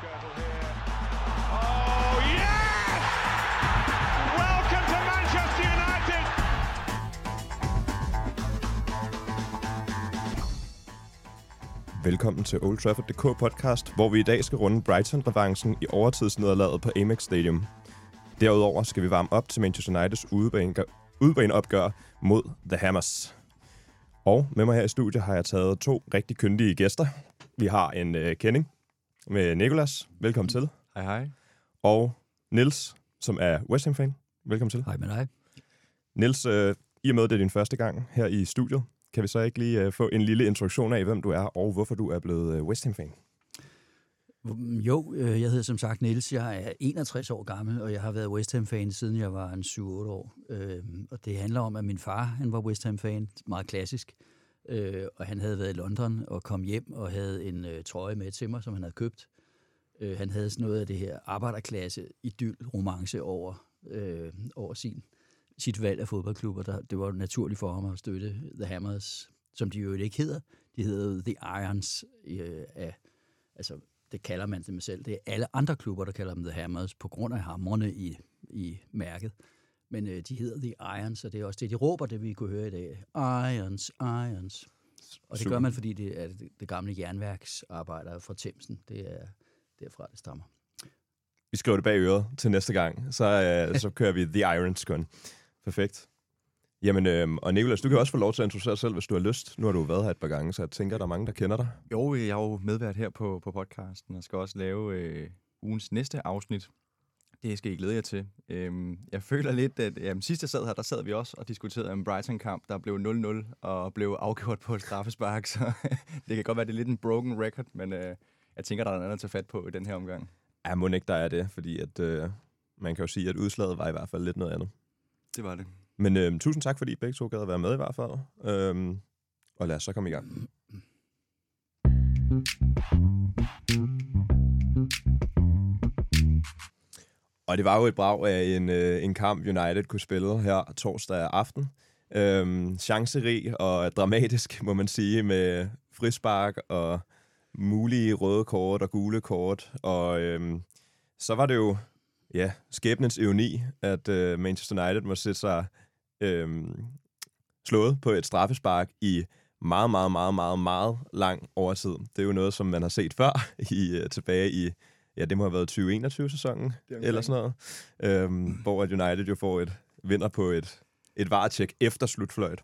Skirtle here. Oh, yes! Welcome to Manchester United! Velkommen til Old Trafford.dk podcast, hvor vi i dag skal runde Brighton-revancen i overtidsnederlaget på Amex Stadium. Derudover skal vi varme op til Manchester Uniteds udebane, udebaneopgør mod The Hammers. Og med mig her i studiet har jeg taget to rigtig kyndige gæster. Vi har en uh, kending med Nikolas. Velkommen til. Hej hej. Og Nils, som er West Ham-fan. Velkommen til. Hej med dig. Nils, øh, i og med, det er din første gang her i studiet, kan vi så ikke lige øh, få en lille introduktion af, hvem du er, og hvorfor du er blevet øh, West Ham-fan? Jo, øh, jeg hedder som sagt Niels. Jeg er 61 år gammel, og jeg har været West Ham-fan, siden jeg var en 7-8 år. Øh, og det handler om, at min far han var West Ham-fan, meget klassisk. Øh, Øh, og han havde været i London og kom hjem og havde en øh, trøje med til mig, som han havde købt. Øh, han havde sådan noget af det her arbejderklasse idyll romance over, øh, over sin, sit valg af fodboldklubber. Der, det var naturligt for ham at støtte The Hammers, som de jo ikke hedder. De hedder The Irons øh, af, altså det kalder man dem selv. Det er alle andre klubber, der kalder dem The Hammers, på grund af hammerne i, i mærket. Men øh, de hedder The Irons, og det er også det, de råber, det vi kunne høre i dag. Irons, Irons. Og det gør man, fordi det er det, det gamle jernværksarbejdere fra Thamesen. Det er derfra, det stammer. Vi skriver det bag øret til næste gang, så, øh, så kører vi The Irons kun. Perfekt. Jamen, øh, og Nicolas, du kan også få lov til at introducere dig selv, hvis du har lyst. Nu har du været her et par gange, så jeg tænker, der er mange, der kender dig. Jo, jeg er jo medvært her på, på podcasten, og skal også lave øh, ugens næste afsnit. Det skal I glæde jer til. Øhm, jeg føler lidt, at jamen, sidst jeg sad her, der sad vi også og diskuterede en Brighton-kamp, der blev 0-0 og blev afgjort på et straffespark, så det kan godt være, det er lidt en broken record, men øh, jeg tænker, der er noget andet at tage fat på i den her omgang. Ja, må ikke der er det, fordi at, øh, man kan jo sige, at udslaget var i hvert fald lidt noget andet. Det var det. Men øh, tusind tak, fordi I begge to gad at være med i hvert fald. Øhm, og lad os så komme i gang. Og det var jo et brag af en, øh, en kamp, United kunne spille her torsdag aften. Øhm, chancerig og dramatisk, må man sige, med frispark og mulige røde kort og gule kort. Og øhm, så var det jo ja, skæbnens ironi, at øh, Manchester United må sætte sig øhm, slået på et straffespark i meget, meget, meget, meget, meget lang overtid. Det er jo noget, som man har set før i, øh, tilbage i, ja, det må have været 2021-sæsonen, eller sådan noget, øhm, hvor at United jo får et vinder på et, et varetjek efter slutfløjt.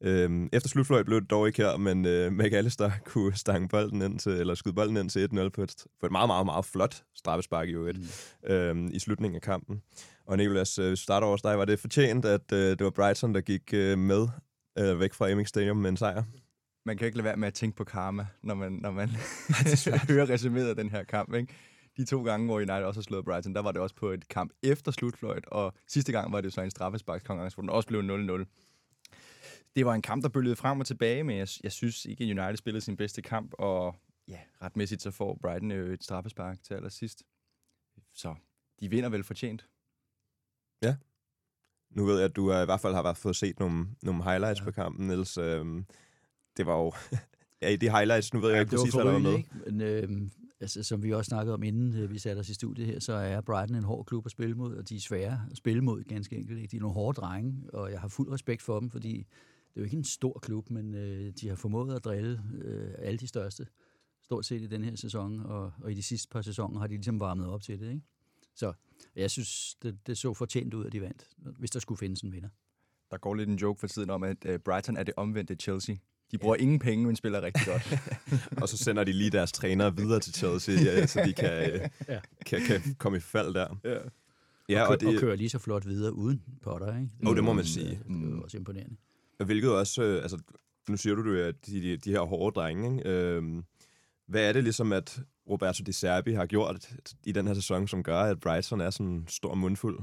Øhm, efter slutfløjt blev det dog ikke her, men øh, McAllister kunne stange bolden ind til, eller skyde bolden ind til 1-0 på et, på et meget, meget, meget flot straffespark i øvrigt, mm. øhm, i slutningen af kampen. Og Nicolas, øh, hvis vi starter over dig, var det fortjent, at øh, det var Brighton, der gik øh, med øh, væk fra Amex Stadium med en sejr? Man kan ikke lade være med at tænke på karma, når man, når man hører resuméet af den her kamp. Ikke? De to gange, hvor United også har slået Brighton, der var det også på et kamp efter slutfløjt, og sidste gang var det så en straffesparkskonkurrence, hvor den også blev 0-0. Det var en kamp, der bølgede frem og tilbage, men jeg, jeg synes ikke, at United spillede sin bedste kamp, og ja, retmæssigt så får Brighton jo et straffespark til allersidst. Så de vinder vel fortjent. Nu ved jeg, at du øh, i hvert fald har været- fået set nogle, nogle highlights ja. på kampen, Niels. Øhm, det var jo... ja, i de highlights, nu ved jeg ikke det var præcis, hvad der var med. ikke? Men, øh, altså, som vi også snakkede om, inden øh, vi satte os i studiet her, så er Brighton en hård klub at spille mod, og de er svære at spille mod, ganske enkelt. De er nogle hårde drenge, og jeg har fuld respekt for dem, fordi det er jo ikke en stor klub, men øh, de har formået at drille øh, alle de største, stort set i den her sæson, og, og i de sidste par sæsoner har de ligesom varmet op til det. Ikke? Så jeg synes, det, det så fortjent ud, at de vandt, hvis der skulle findes en vinder. Der går lidt en joke for tiden om, at øh, Brighton er det omvendte Chelsea. De bruger ja. ingen penge, men spiller rigtig godt. Og så sender de lige deres trænere videre til Chelsea, ja, så de kan, øh, Ja. kan, kan komme i fald der. ja. Ja, og, og kø- og det, kører lige så flot videre uden Potter, ikke? Jo, det må man sige. Det er også imponerende. hvilket også, øh, altså, nu siger du, at de, de, de her hårde drenge, ikke? Øhm, hvad er det ligesom, at Roberto Di Serbi har gjort i den her sæson, som gør, at Brighton er sådan en stor mundfuld?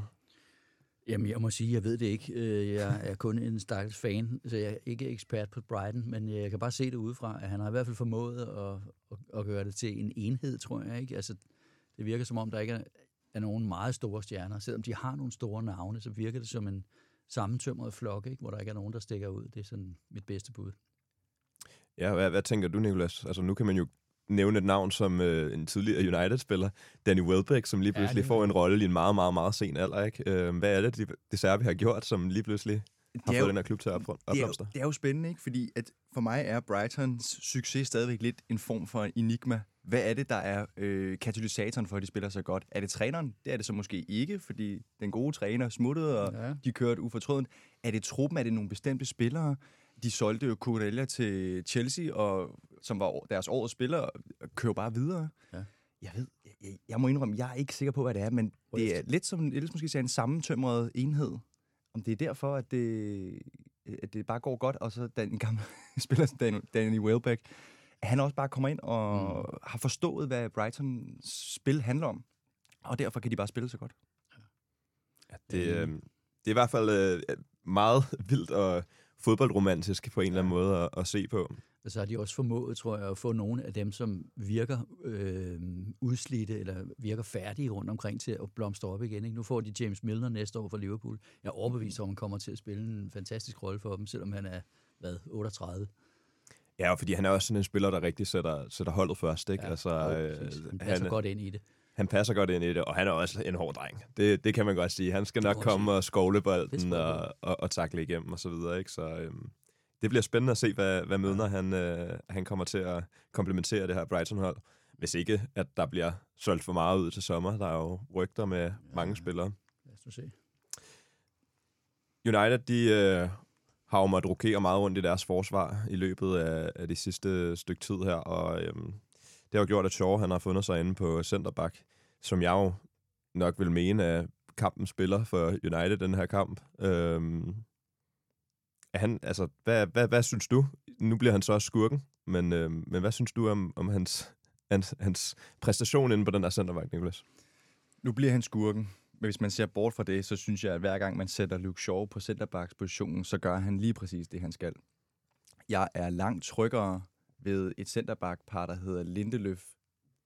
Jamen, jeg må sige, jeg ved det ikke. Øh, Jeg er kun en stakkels fan, så jeg er ikke ekspert på Brighton, men jeg kan bare se det udefra, at han har i hvert fald formået at, at, at gøre det til en enhed, tror jeg. ikke. Altså, det virker som om, der ikke er, er nogen meget store stjerner. Selvom de har nogle store navne, så virker det som en sammentømret flok, ikke? hvor der ikke er nogen, der stikker ud. Det er sådan mit bedste bud. Ja, hvad, hvad tænker du, Nicolas? Altså, nu kan man jo nævne et navn som øh, en tidligere United-spiller, Danny Welbeck, som lige pludselig det- får en rolle i en meget, meget, meget sen alder. Ikke? Øh, hvad er det, de, det Serbi har gjort, som lige pludselig har Det er fået jo- den her klub til at opblom- det er, jo, opblomstre? det er jo spændende, ikke? Fordi at for mig er Brightons succes stadigvæk lidt en form for enigma. Hvad er det, der er øh, katalysatoren for, at de spiller så godt? Er det træneren? Det er det så måske ikke, fordi den gode træner smuttede, og Ja. ja. de kørte ufortrødent. Er det truppen? Er det nogle bestemte spillere? De solgte jo Cucurella til Chelsea, og, som var deres årets spiller, og kører bare videre. Ja. Jeg ved, jeg, jeg, må indrømme, jeg er ikke sikker på, hvad det er, men det er lidt som, lidt måske sige, en sammentømret enhed. Om det er derfor, at det, at det bare går godt, og så den gamle spiller, som Dan- Danny Welbeck, at han også bare kommer ind og mm. har forstået, hvad Brightons spil handler om. Og derfor kan de bare spille så godt. Det, øh, det er i hvert fald øh, meget vildt og fodboldromantisk på en eller anden måde at, at se på. Og så har de også formået, tror jeg, at få nogle af dem, som virker øh, udslidte eller virker færdige rundt omkring til at blomstre op igen. Ikke? Nu får de James Milner næste år for Liverpool. Jeg er overbevist om, at han kommer til at spille en fantastisk rolle for dem, selvom han er hvad, 38. Ja, fordi han er også sådan en spiller, der rigtig sætter, sætter holdet først. Ikke? Ja, altså, jo, øh, han passer han, godt ind i det. Han passer godt ind i det, og han er også en hård dreng. Det, det kan man godt sige. Han skal Det nok komme og skovle Det bolden og, og, og takle igennem og så videre. Ikke? Så øhm, det bliver spændende at se, hvad, hvad Mødner han, øh, han kommer til at komplementere det her Brighton-hold. Hvis ikke, at der bliver solgt for meget ud til sommer. Der er jo rygter med mange spillere. Lad os nu se. United, de øh, har jo måttet rokere meget rundt i deres forsvar i løbet af, af de sidste stykke tid her, og øhm, det har jo gjort, at Shaw han har fundet sig inde på centerback, som jeg jo nok vil mene er kampen spiller for United den her kamp. Øhm, er han, altså, hvad, hvad, hvad synes du? Nu bliver han så også skurken, men, øhm, men hvad synes du om, om hans, hans, hans præstation inde på den der centerback, Nicholas? Nu bliver han skurken. Men hvis man ser bort fra det, så synes jeg, at hver gang man sætter Luke Shaw på centerbacks-positionen, så gør han lige præcis det, han skal. Jeg er langt tryggere ved et centerback-par, der hedder Lindeløf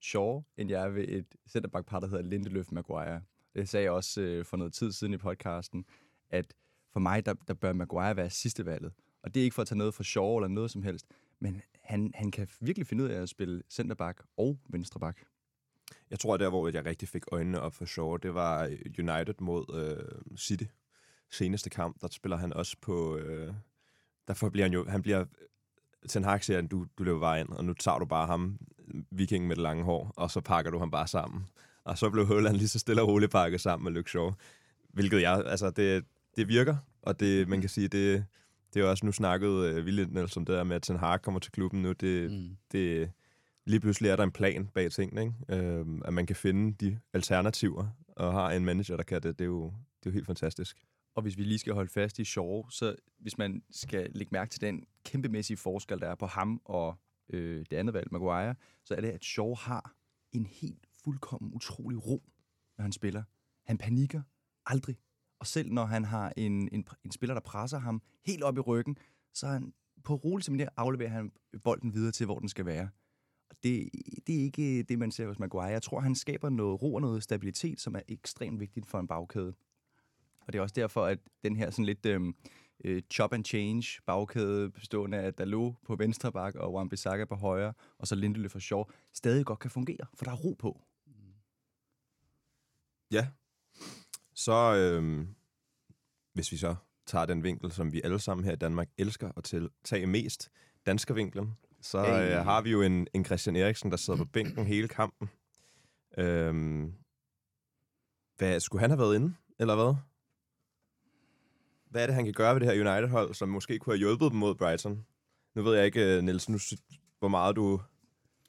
Shaw, end jeg er ved et centerback-par, der hedder Lindeløf Maguire. Det sagde jeg også øh, for noget tid siden i podcasten, at for mig, der, der bør Maguire være sidste valget. Og det er ikke for at tage noget fra Shaw eller noget som helst, men han, han kan virkelig finde ud af at spille centerback og venstreback. Jeg tror, at der, hvor jeg rigtig fik øjnene op for Shaw, det var øh, United mod øh, City. Seneste kamp, der spiller han også på... Øh, derfor bliver han jo... Han bliver... Ten Hag siger, du, du løber bare ind, og nu tager du bare ham, vikingen med det lange hår, og så pakker du ham bare sammen. Og så blev Holland lige så stille og roligt pakket sammen med Luke Shaw. Hvilket jeg... Altså, det, det virker, og det, man kan sige, det, det er også... Nu snakkede øh, vi lidt, Niels, om det der med, at Ten Hag kommer til klubben nu. Det, Mm. det, lige pludselig er der en plan bag tingene, ikke? Øhm, at man kan finde de alternativer, og har en manager, der kan det, det er jo, det er jo helt fantastisk. Og hvis vi lige skal holde fast i Shaw, så hvis man skal lægge mærke til den kæmpemæssige forskel, der er på ham og øh, det andet valg, Maguire, så er det, at Shaw har en helt fuldkommen utrolig ro, når han spiller. Han panikker aldrig. Og selv når han har en, en, en spiller, der presser ham helt op i ryggen, så er han på roligt simpelthen afleverer han bolden videre til, hvor den skal være. Og det, det er ikke det, man ser hos Maguire. Jeg tror, han skaber noget ro og noget stabilitet, som er ekstremt vigtigt for en bagkæde. Og det er også derfor, at den her sådan lidt øhm, øh, chop and change bagkæde, bestående af Dalot på venstre bak og Wan-Bissaka på højre, og så Lindeløf og Shaw, stadig godt kan fungere, for der er ro på. Ja. Så øhm, hvis vi så tager den vinkel, som vi alle sammen her i Danmark elsker at til, tage mest, danskervinklen, så øh, har vi jo en, en Christian Eriksen, der sidder på bænken hele kampen. Øhm, hvad, skulle han have været inde, eller hvad? Hvad er det, han kan gøre ved det her United-hold, som måske kunne have hjulpet dem mod Brighton? Nu ved jeg ikke, Niels, nu, hvor meget du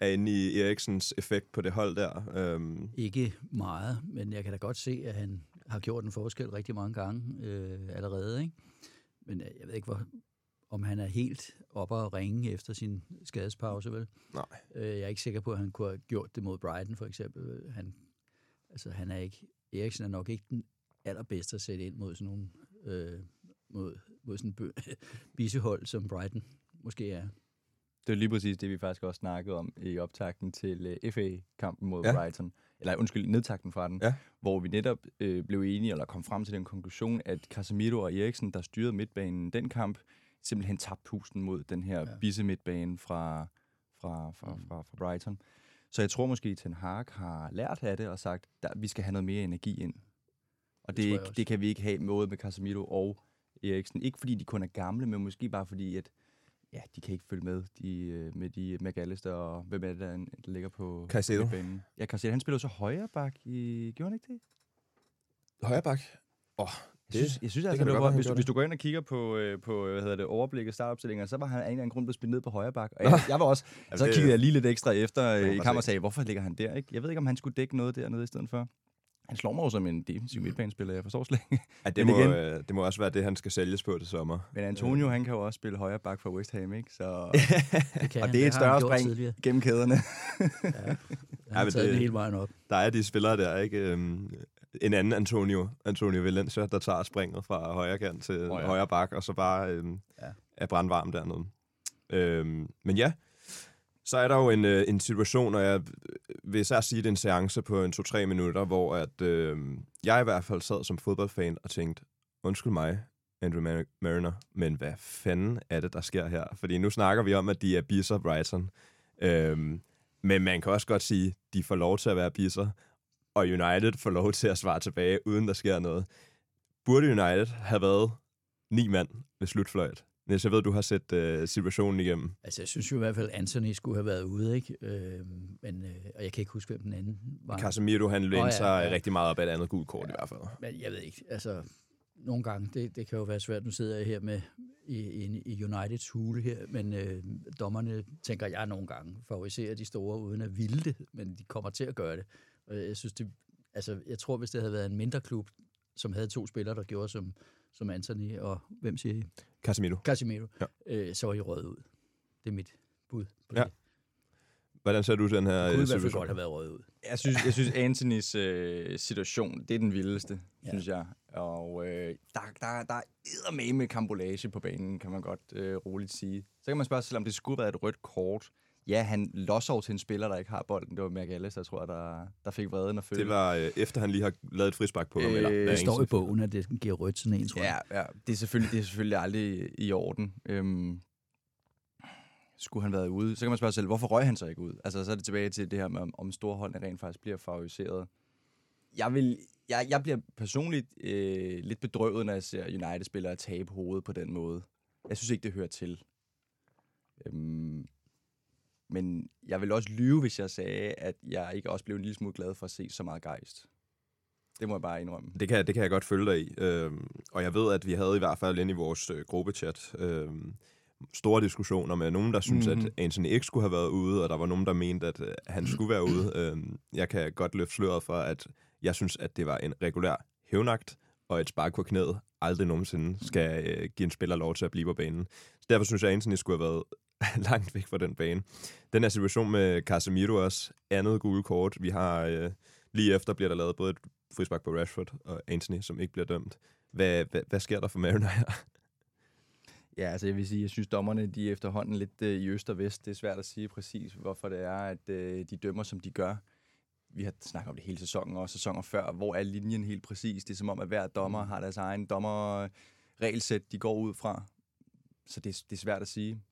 er inde i Eriksens effekt på det hold der. Øhm, Ikke meget, men jeg kan da godt se, at han har gjort en forskel rigtig mange gange øh, allerede. Ikke? Men øh, jeg ved ikke, hvor, om han er helt oppe og ringe efter sin skadespause, vel? Nej. Øh, jeg er ikke sikker på, at han kunne have gjort det mod Brighton, for eksempel. Han, altså, han er ikke, Eriksen er nok ikke den allerbedste at sætte ind mod sådan nogle øh, mod, mod sådan en bissehold, som Brighton måske er. Det er lige præcis det, vi faktisk også snakkede om i optakten til uh, FA-kampen mod Ja. Brighton. Eller undskyld, nedtakten fra den. Ja. Hvor vi netop øh, blev enige, eller kom frem til den konklusion, at Casemiro og Eriksen, der styrede midtbanen den kamp, simpelthen tabte pusten mod den her Ja. ja. bisse midtbane fra, fra, fra, mm. fra, fra Brighton. Så jeg tror måske, at Ten Hag har lært af det og sagt, at vi skal have noget mere energi ind. Og det, det, det kan vi ikke have både med Casemiro og Eriksen. Ikke fordi de kun er gamle, men måske bare fordi, at ja, de kan ikke følge med de, øh, med de McAllister og hvem er det, der, der ligger på Caicedo. banen. Ja, Caicedo, han spiller så højre bak i... Gjorde han ikke det? Højre bak? Åh, oh, jeg synes, jeg synes altså, det, det var, hvis, du, hvis du går ind og kigger på, øh, på hvad hedder det, overblikket startopstillinger, så var han af en eller anden grund blevet spillet ned på højre bak. Og jeg, jeg var også, så kiggede jeg lige lidt ekstra efter øh, i kammer og sagde, hvorfor ligger han der? Ikke? Jeg ved ikke, om han skulle dække noget dernede i stedet for. Han slår mig jo som en defensiv midtbanespiller, jeg forstår slet ikke. Ja, det, må, igen, øh, det må også være det, han skal sælges på til sommer. Men Antonio, øh. han kan jo også spille højre bak for West Ham, ikke? Så, det kan og det er et større spring tidligere. gennem kæderne. ja, han har ja, taget det, hele vejen op. Der er de spillere der, ikke? Øhm, en anden Antonio, Antonio Valencia, der tager springet fra højre kant til oh, ja. højre bak, og så bare øhm, ja. er brandvarm dernede. Øhm, men ja, så er der jo en, øh, en situation, og jeg øh, vil især sige, det er en seance på en 2-3 minutter, hvor at, øh, jeg i hvert fald sad som fodboldfan og tænkte, undskyld mig, Andrew Mariner, men hvad fanden er det, der sker her? Fordi nu snakker vi om, at de er bisser Brighton. Øhm, men man kan også godt sige, de får lov til at være bisser, og United får lov til at svare tilbage, uden der sker noget. Burde United have været ni mand ved slutfløjt? Niels, jeg ved, du har set uh, situationen igennem. Altså, jeg synes jo i hvert fald, at Anthony skulle have været ude, ikke? Øh, men, øh, og jeg kan ikke huske, hvem den anden var. Casemiro, han lænede oh, ja, sig ja. rigtig meget op af et andet gult kort ja, i hvert fald. Men jeg ved ikke, altså, nogle gange, det, det kan jo være svært. Nu sidder jeg her med i, i, i Uniteds hule her, men øh, dommerne, tænker jeg nogle gange, favoriserer de store uden at ville det, men de kommer til at gøre det. Og jeg synes, det, altså, jeg tror, hvis det havde været en mindre klub, som havde to spillere, der gjorde som, som Anthony og, hvem siger I? Casemiro. Casemiro. Ja. Øh, så var I røget ud. Det er mit bud på ja. det. Hvordan ser du den her situation? Det kunne godt have været røget ud. Jeg synes, jeg synes Anthonys øh, situation, det er den vildeste, ja. synes jeg. Og øh, der, der, der er med med kambolage på banen, kan man godt øh, roligt sige. Så kan man spørge sig, om det skulle være et rødt kort. Ja, han losser over til en spiller, der ikke har bolden. Det var der tror jeg, der, der fik vreden og følge. Det var øh, efter, han lige har lavet et frisbak på ham. Øh, eller, det står i bogen, at det giver rødt sådan en, tror jeg. Ja, ja. Det, er selvfølgelig, det er selvfølgelig aldrig i orden. Øhm, skulle han været ude? Så kan man spørge sig selv, hvorfor røg han så ikke ud? Altså, så er det tilbage til det her med, om storholdene rent faktisk bliver favoriseret. Jeg, vil, jeg, jeg bliver personligt øh, lidt bedrøvet, når jeg ser United-spillere tabe hovedet på den måde. Jeg synes ikke, det hører til. Øhm, men jeg vil også lyve, hvis jeg sagde, at jeg ikke også blev en lille smule glad for at se så meget gejst. Det må jeg bare indrømme. Det kan, det kan jeg godt følge dig i. Øhm, og jeg ved, at vi havde i hvert fald inde i vores øh, gruppechat øhm, store diskussioner med nogen, der synes, mm-hmm. at Anthony ikke skulle have været ude, og der var nogen, der mente, at øh, han skulle være ude. Øhm, jeg kan godt løfte sløret for, at jeg synes, at det var en regulær hævnagt, og et spark på knæet aldrig nogensinde skal øh, give en spiller lov til at blive på banen. Så derfor synes jeg, at Anthony skulle have været langt væk fra den bane. Den her situation med Casemiro også, andet gule kort. Vi har øh, lige efter bliver der lavet både et frispark på Rashford og Anthony, som ikke bliver dømt. Hvad, hvad, hvad sker der for Mariner her? Ja, altså jeg vil sige, jeg synes dommerne de er efterhånden lidt øh, i øst og vest. Det er svært at sige præcis, hvorfor det er, at øh, de dømmer, som de gør. Vi har snakket om det hele sæsonen og sæsoner før. Hvor er linjen helt præcis? Det er som om, at hver dommer mm. har deres egen dommerregelsæt, de går ud fra. Så det, det er svært at sige.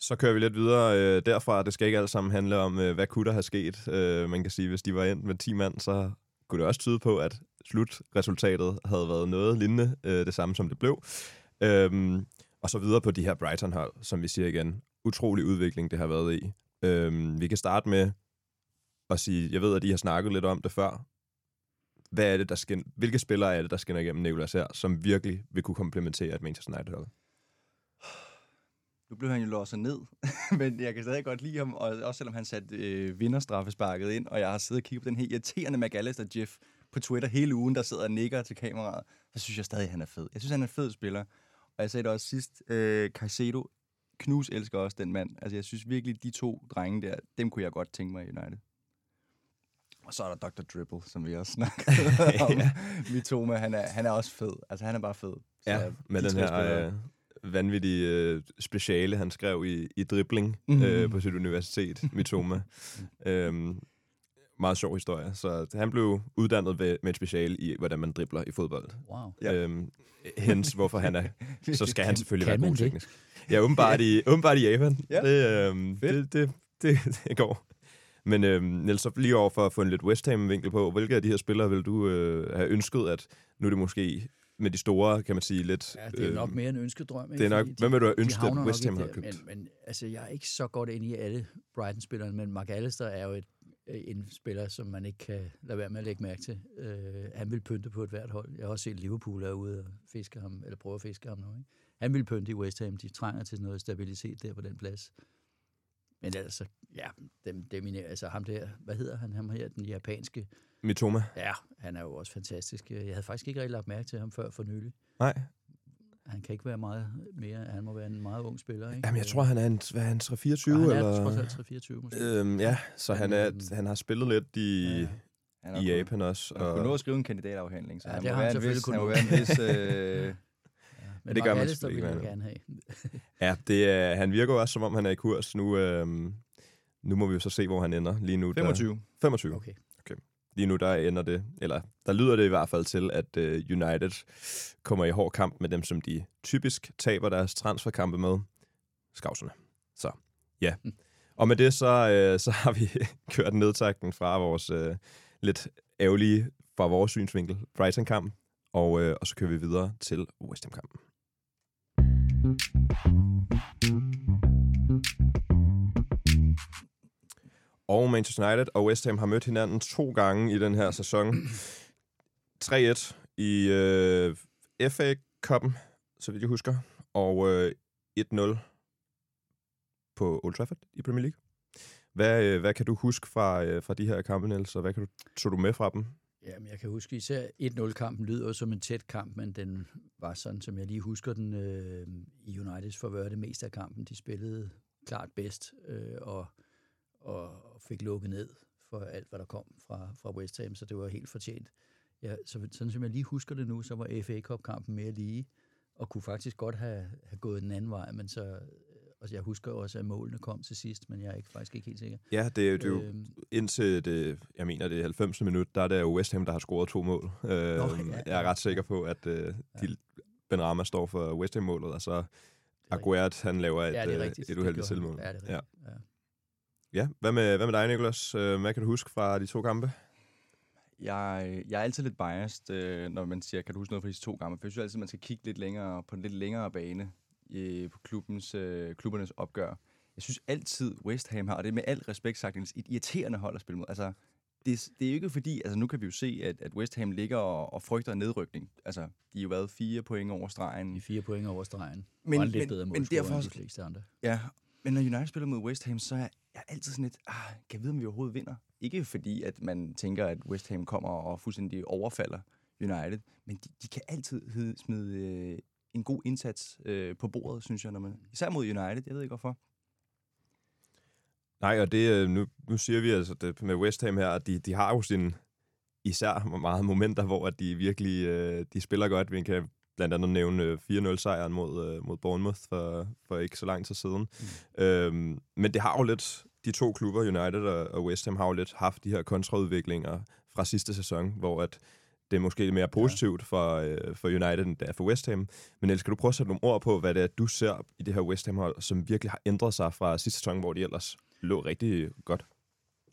Så kører vi lidt videre øh, derfra. Det skal ikke alt sammen handle om, øh, hvad kunne der have sket. Øh, man kan sige, hvis de var ind med 10 mand, så kunne det også tyde på, at slutresultatet havde været noget lignende øh, det samme, som det blev. Øhm, og så videre på de her Brighton-hold, som vi siger igen. Utrolig udvikling, det har været i. Øhm, vi kan starte med at sige, jeg ved, at I har snakket lidt om det før. Hvad er det, der skin, hvilke spillere er det, der skinner igennem Nicolas her, som virkelig vil kunne komplementere et Manchester United-hold? Nu blev han jo låset ned, men jeg kan stadig godt lide ham, og også selvom han satte øh, vinderstraffesparket ind, og jeg har siddet og kigget på den her irriterende McAllister Jeff på Twitter hele ugen, der sidder og nikker til kameraet, så synes jeg stadig, at han er fed. Jeg synes, han er en fed spiller. Og jeg sagde det også sidst, øh, Caicedo, Knus elsker også den mand. Altså, jeg synes virkelig, de to drenge der, dem kunne jeg godt tænke mig i United. Og så er der Dr. Dribble, som vi også snakkede om. ja. Mitoma, han er, han er også fed. Altså, han er bare fed. Så ja, med den her vanvittige øh, speciale, han skrev i, i dribling mm-hmm. øh, på sit universitet, Mitoma. øhm, meget sjov historie. Så han blev uddannet ved, med et speciale i, hvordan man dribler i fodbold. Wow. Ja. Øhm, hens, hvorfor han er... Så skal han selvfølgelig Kan være god det? teknisk. Ja, åbenbart i, åbenbart i Japan. Ja. Det, øhm, det, det, det, det går. Men øhm, Niels, så lige over for at få en lidt West Ham-vinkel på, hvilke af de her spillere vil du øh, have ønsket, at nu er det måske med de store, kan man sige, lidt... Ja, det er nok mere en ønskedrøm. det er nok- Fordi hvem vil du have de ønsket, at West Ham ikke havde købt? Men, men altså, jeg er ikke så godt inde i alle Brighton-spillerne, men Mark Allister er jo et, øh, en spiller, som man ikke kan lade være med at lægge mærke til. Øh, han vil pynte på et hvert hold. Jeg har også set Liverpool er ude og fiske ham, eller prøve at fiske ham nu. Ikke? Han vil pynte i West Ham. De trænger til noget stabilitet der på den plads. Men altså, ja, dem, dem, altså ham der, hvad hedder han, ham her, den japanske, Mitoma. ja, han er jo også fantastisk. Jeg havde faktisk ikke rigtig lagt mærke til ham før for nylig. Nej. Han kan ikke være meget mere. Han må være en meget ung spiller, ikke? Jamen, jeg tror, han er en, hvad er han, 3-24? Og han er eller? trods alt 3-24 måske. Øhm, ja, så han, er, han har spillet lidt i, ja. ja. Han i Japan også. Han har kunnet nå at skrive en kandidatafhandling, så Ja, han det må han være en selvfølgelig vis, han må være en vis... Øh, Men det gør man selvfølgelig ikke, gerne have. Ja, det er, han virker jo også, som om han er i kurs. Nu, øhm, nu må vi jo så se, hvor han ender. Lige nu, 25. Der, 25. Okay. Lige nu, der ender det, eller der lyder det i hvert fald til, at uh, United kommer i hård kamp med dem, som de typisk taber deres transferkampe med. Skavserne. Så, ja. Og med det, så, uh, så har vi kørt nedtakten fra vores uh, lidt ærgerlige, fra vores synsvinkel, Brighton-kamp. Og, uh, og så kører vi videre til West Ham-kampen. Og Manchester United og West Ham har mødt hinanden to gange i den her sæson. 3-1 i øh, FA Cup'en, så vidt jeg husker, og øh, 1-0 på Old Trafford i Premier League. Hvad, øh, hvad kan du huske fra, øh, fra de her kampe, Niels, og hvad kan du, tog du med fra dem? Jamen, jeg kan huske især 1-0-kampen lyder som en tæt kamp, men den var sådan, som jeg lige husker den øh, i Uniteds forvør det meste af kampen. De spillede klart bedst øh, og, og fik lukket ned for alt, hvad der kom fra, fra West Ham, så det var helt fortjent. Ja, så, sådan som jeg lige husker det nu, så var FA Cup-kampen mere lige, og kunne faktisk godt have, have gået den anden vej, men så, øh, og jeg husker også, at målene kom til sidst, men jeg er ikke, faktisk ikke helt sikker. Ja, det er jo, det er jo Øhm, indtil det, jeg mener, det er 90. minut, der er det jo West Ham, der har scoret to mål. Øh, ja, jeg er ret sikker på, at øh, de, Ben Rama står for West Ham-målet, og så Aguert, han laver et, ja, øh, et Det uheldigt selvmål. Ja, det er Ja. rigtigt. Ja. Ja, hvad med, hvad med dig, Nicolas? Øh, Hvad kan du huske fra de to kampe? Jeg, jeg er altid lidt biased, øh, når man siger, kan du huske noget fra disse to kampe? For jeg synes altid, man skal kigge lidt længere på en lidt længere bane øh, på klubbens, øh, klubbernes opgør. Jeg synes altid, West Ham har, og det er med al respekt sagt, et irriterende hold at spille mod. Altså, det, det er jo ikke fordi, altså nu kan vi jo se, at, at West Ham ligger og, og frygter nedrykning. Altså, de har jo været fire point over stregen. De fire point over stregen. Men- og en lidt men- bedre men derfor- end de fleste andre. Ja, men når United spiller mod West Ham, så er jeg altid sådan lidt, ah, kan jeg vide, om vi overhovedet vinder? Ikke fordi, at man tænker, at West Ham kommer og fuldstændig overfalder United, men de, de kan altid smide øh, en god indsats øh, på bordet, synes jeg, når man, især mod United, jeg ved ikke hvorfor. Nej, og det, øh, nu, nu siger vi altså det med West Ham her, at de, de har jo sin især meget momenter, hvor at de virkelig øh, de spiller godt. Vi kan blandt andet nævne øh, 4-0-sejren mod, øh, mod Bournemouth for, for ikke så lang tid siden. Mm. Øhm, men det har jo lidt, de to klubber, United og, West Ham, har jo lidt haft de her kontraudviklinger fra sidste sæson, hvor at det er måske mere positivt ja. for, øh, for United, end det er for West Ham. Men Niels, kan du prøve at sætte nogle ord på, hvad det er, du ser i det her West Ham-hold, som virkelig har ændret sig fra sidste sæson, hvor de ellers lå rigtig godt?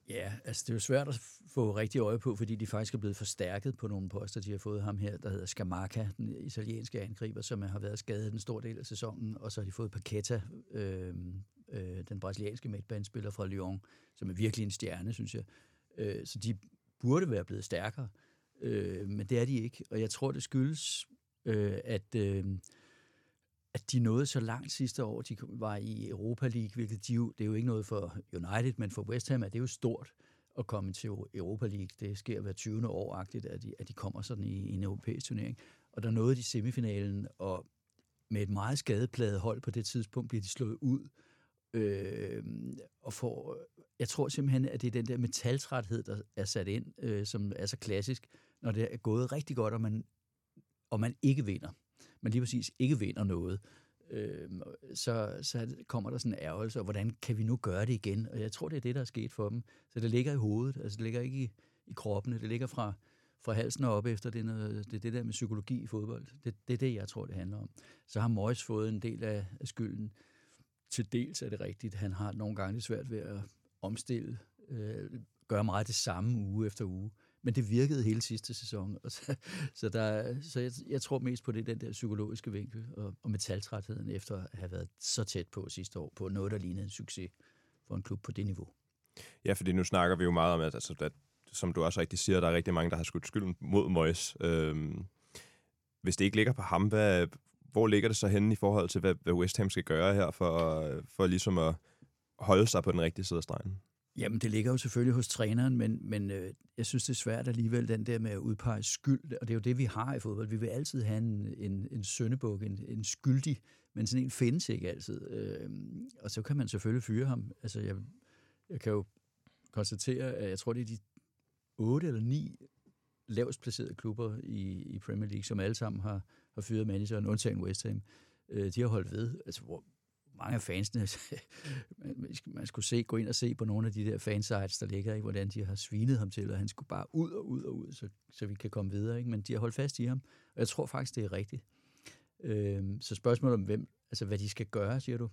Ja, altså det er jo svært at få rigtig øje på, fordi de faktisk er blevet forstærket på nogle poster. De har fået ham her, der hedder Scamacca, den italienske angriber, som har været skadet en stor del af sæsonen. Og så har de fået Paqueta, øh, øh, den brasilianske midtbanespiller fra Lyon, som er virkelig en stjerne, synes jeg. Øh, så de burde være blevet stærkere, øh, men det er de ikke. Og jeg tror, det skyldes, øh, at... Øh, at de nåede så langt sidste år. De var i Europa League, hvilket de jo, det er jo ikke noget for United, men for West Ham er det jo stort at komme til Europa League. Det sker hver 20. år-agtigt, at de, at de kommer sådan i, i en europæisk turnering. Og der nåede de semifinalen, og med et meget skadepladet hold på det tidspunkt, bliver de slået ud. Øh, og får, jeg tror simpelthen, at det er den der metaltræthed, der er sat ind, øh, som er så klassisk, når det er gået rigtig godt, og man, og man ikke vinder man lige præcis ikke vinder noget, øh, så, så kommer der sådan en ærgelse, og hvordan kan vi nu gøre det igen? Og jeg tror, det er det, der er sket for dem. Så det ligger i hovedet, altså det ligger ikke i, i kroppen, det ligger fra, fra halsen og op efter, det er, noget, det, er det der med psykologi i fodbold. Det, det er det, jeg tror, det handler om. Så har Moyes fået en del af, af skylden. Til dels er det rigtigt. Han har nogle gange det svært ved at omstille, øh, gøre meget det samme uge efter uge. Men det virkede hele sidste sæson. Og så, så, der, så jeg, jeg tror mest på det, den der psykologiske vinkel og, og metaltrætheden efter at have været så tæt på sidste år, på noget, der lignede en succes for en klub på det niveau. Ja, fordi nu snakker vi jo meget om, at, altså, at som du også rigtig siger, der er rigtig mange, der har skudt skylden mod Moyes. Øhm, hvis det ikke ligger på ham, hvad, hvor ligger det så henne i forhold til, hvad, hvad West Ham skal gøre her for, for ligesom at holde sig på den rigtige side af stregen? Jamen, det ligger jo selvfølgelig hos træneren, men, men øh, jeg synes, det er svært alligevel, den der med at udpege skyld, og det er jo det, vi har i fodbold. Vi vil altid have en, en, en søndebuk, en, en skyldig, men sådan en findes ikke altid. Øh, og så kan man selvfølgelig fyre ham. Altså, jeg, jeg kan jo konstatere, at jeg tror, det er de otte eller ni lavest placerede klubber i, i Premier League, som alle sammen har, har fyret manageren, undtagen West Ham. Øh, de har holdt ved. Altså, hvor mange af fansene, man, skulle se, gå ind og se på nogle af de der fansites, der ligger, ikke, hvordan de har svinet ham til, og han skulle bare ud og ud og ud, så, så vi kan komme videre. Ikke? Men de har holdt fast i ham, og jeg tror faktisk, det er rigtigt. Øh, så spørgsmålet om, hvem, altså, hvad de skal gøre, siger du?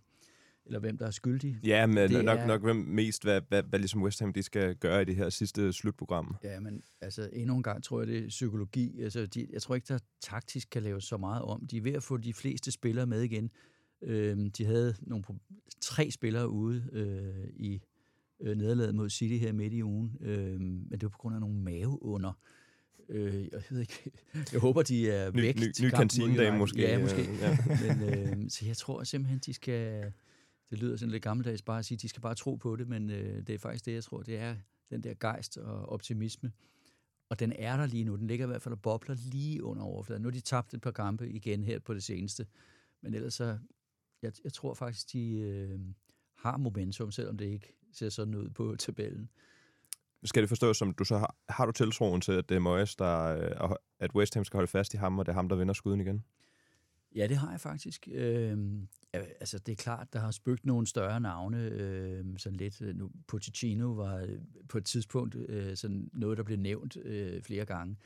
eller hvem der er skyldig. Ja, men det nok, er... nok hvem mest, hvad, hvad, hvad ligesom West Ham de skal gøre i det her sidste slutprogram. Ja, men altså endnu en gang tror jeg, det er psykologi. Altså, de, jeg tror ikke, der taktisk kan laves så meget om. De er ved at få de fleste spillere med igen. Øhm, de havde nogle tre spillere ude øh, i øh, nederlaget mod City her midt i ugen, øh, men det var på grund af nogle maveunder. Øh, jeg ved ikke. Jeg håber, de er væk. Ny, ny, ny kantinedame måske. Ja, måske. Ja. Men, øh, så jeg tror simpelthen, de skal det lyder sådan lidt gammeldags bare at sige, at de skal bare tro på det, men øh, det er faktisk det, jeg tror, det er den der gejst og optimisme. Og den er der lige nu. Den ligger i hvert fald og bobler lige under overfladen. Nu har de tabt et par kampe igen her på det seneste. Men ellers så, jeg, jeg tror faktisk, de øh, har momentum, selvom det ikke ser sådan ud på tabellen. Skal det forstås som, du så har, har du tiltroen til, at det er Moyes, der, øh, at West Ham skal holde fast i ham, og det er ham, der vinder skuden igen? Ja, det har jeg faktisk. Øh, altså, det er klart, der har spøgt nogle større navne. Øh, sådan lidt, øh, nu, Pochettino var øh, på et tidspunkt øh, sådan noget, der blev nævnt øh, flere gange.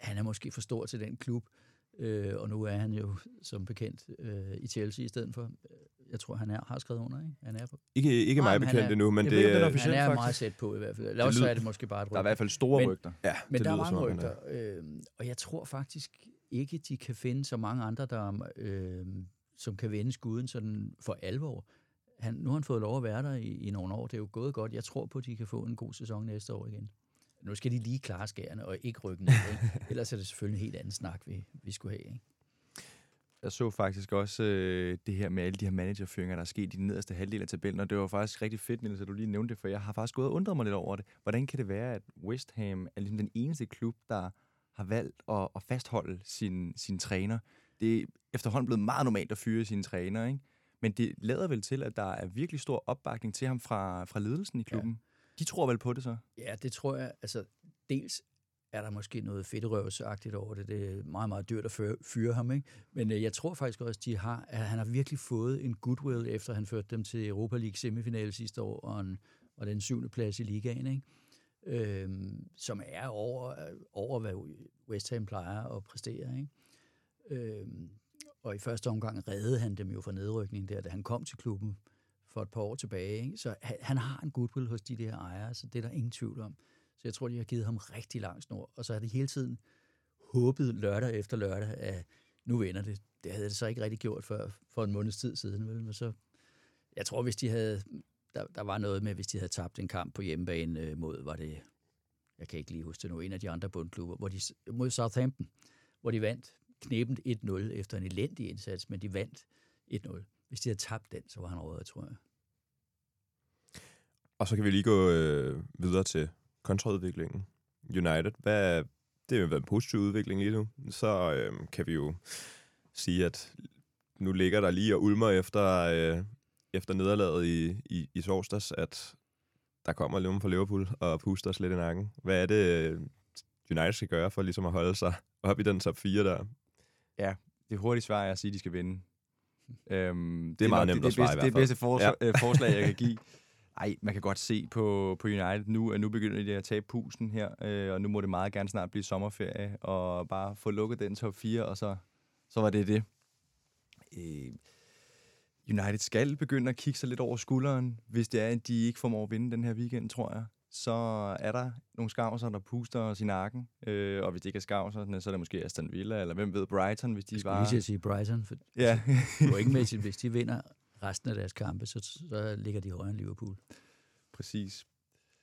Han er måske for stor til den klub, øh, og nu er han jo som bekendt øh, i Chelsea i stedet for. Jeg tror, han er, har skrevet under, ikke? Han er på. Ikke, ikke mig bekendt endnu, men det, det, er, han er faktisk. meget sæt på i hvert fald. Eller også er det måske bare et rygter. Der er i hvert fald store men, rygter. Ja, men der er mange rygter. Øh, og jeg tror faktisk ikke, de kan finde så mange andre, der, øh, som kan vende skuden sådan for alvor. Han, nu har han fået lov at være der i, i nogle år. Det er jo gået godt. Jeg tror på, at de kan få en god sæson næste år igen. Nu skal de lige klare skærene og ikke rykke ned. Ikke? Ellers er det selvfølgelig en helt anden snak, vi, vi skulle have. Ikke? Jeg så faktisk også øh, det her med alle de her managerføringer, der er sket i den nederste halvdel af tabellen, og det var faktisk rigtig fedt, Niels, at du lige nævnte det, for jeg har faktisk gået og undret mig lidt over det. Hvordan kan det være, at West Ham er ligesom den eneste klub, der har valgt at, at fastholde sin, sin træner. Det er efterhånden blevet meget normalt at fyre sine træner, ikke? Men det lader vel til, at der er virkelig stor opbakning til ham fra, fra ledelsen i klubben. Ja. De tror vel på det så? Ja, det tror jeg. Altså, dels er der måske noget fedterøvsagtigt over det. Det er meget, meget dyrt at fyre, ham, ikke? Men øh, jeg tror faktisk også, de har, at han har virkelig fået en goodwill, efter han førte dem til Europa League semifinale sidste år, og, en, og den syvende plads i ligaen, ikke? Øhm, som er over, over, hvad West Ham plejer at præstere. Ikke? Øhm, og i første omgang reddede han dem jo fra nedrykningen der, da han kom til klubben for et par år tilbage. Ikke? Så han, han har en goodwill hos de der ejere, så det er der ingen tvivl om. Så jeg tror, de har givet ham rigtig lang snor. Og så har de hele tiden håbet lørdag efter lørdag, at nu vender det. Det havde det så ikke rigtig gjort for, for en måneds tid siden. Vel? Men så, jeg tror, hvis de havde der, der var noget med, hvis de havde tabt en kamp på hjemmebane øh, mod, var det, jeg kan ikke lige huske det nu, en af de andre bundklubber, hvor de, mod Southampton, hvor de vandt knæbent 1-0 efter en elendig indsats, men de vandt 1-0. Hvis de havde tabt den, så var han råd, tror jeg. Og så kan vi lige gå øh, videre til kontraudviklingen. United, hvad, det har været en positiv udvikling lige nu. Så øh, kan vi jo sige, at nu ligger der lige og ulmer efter øh, efter nederlaget i, i, i torsdags, at der kommer nogen fra Liverpool og puster os lidt i nakken. Hvad er det, United skal gøre for ligesom at holde sig op i den top 4 der? Ja, det hurtige svar er at sige, at de skal vinde. Øhm, Det er meget nok nemt det, at svare i det, hvert det bedste fald. for, Ja. ja. forslag, jeg kan give. Ej, man kan godt se på, på United nu, at nu begynder de at tabe pusen her, øh, og nu må det meget gerne snart blive sommerferie, og bare få lukket den top 4, og så, så var det det. Øh, United skal begynde at kigge sig lidt over skulderen, hvis det er, at de ikke formår at vinde den her weekend, tror jeg. Så er der nogle skavser, der puster os i nakken, øh, og hvis det ikke er skavser, så er det måske Aston Villa, eller hvem ved, Brighton, hvis de Jeg bare... lige til at sige Brighton, for Ja, pointmæssigt, hvis de vinder resten af deres kampe, så, så ligger de højere end Liverpool. Præcis.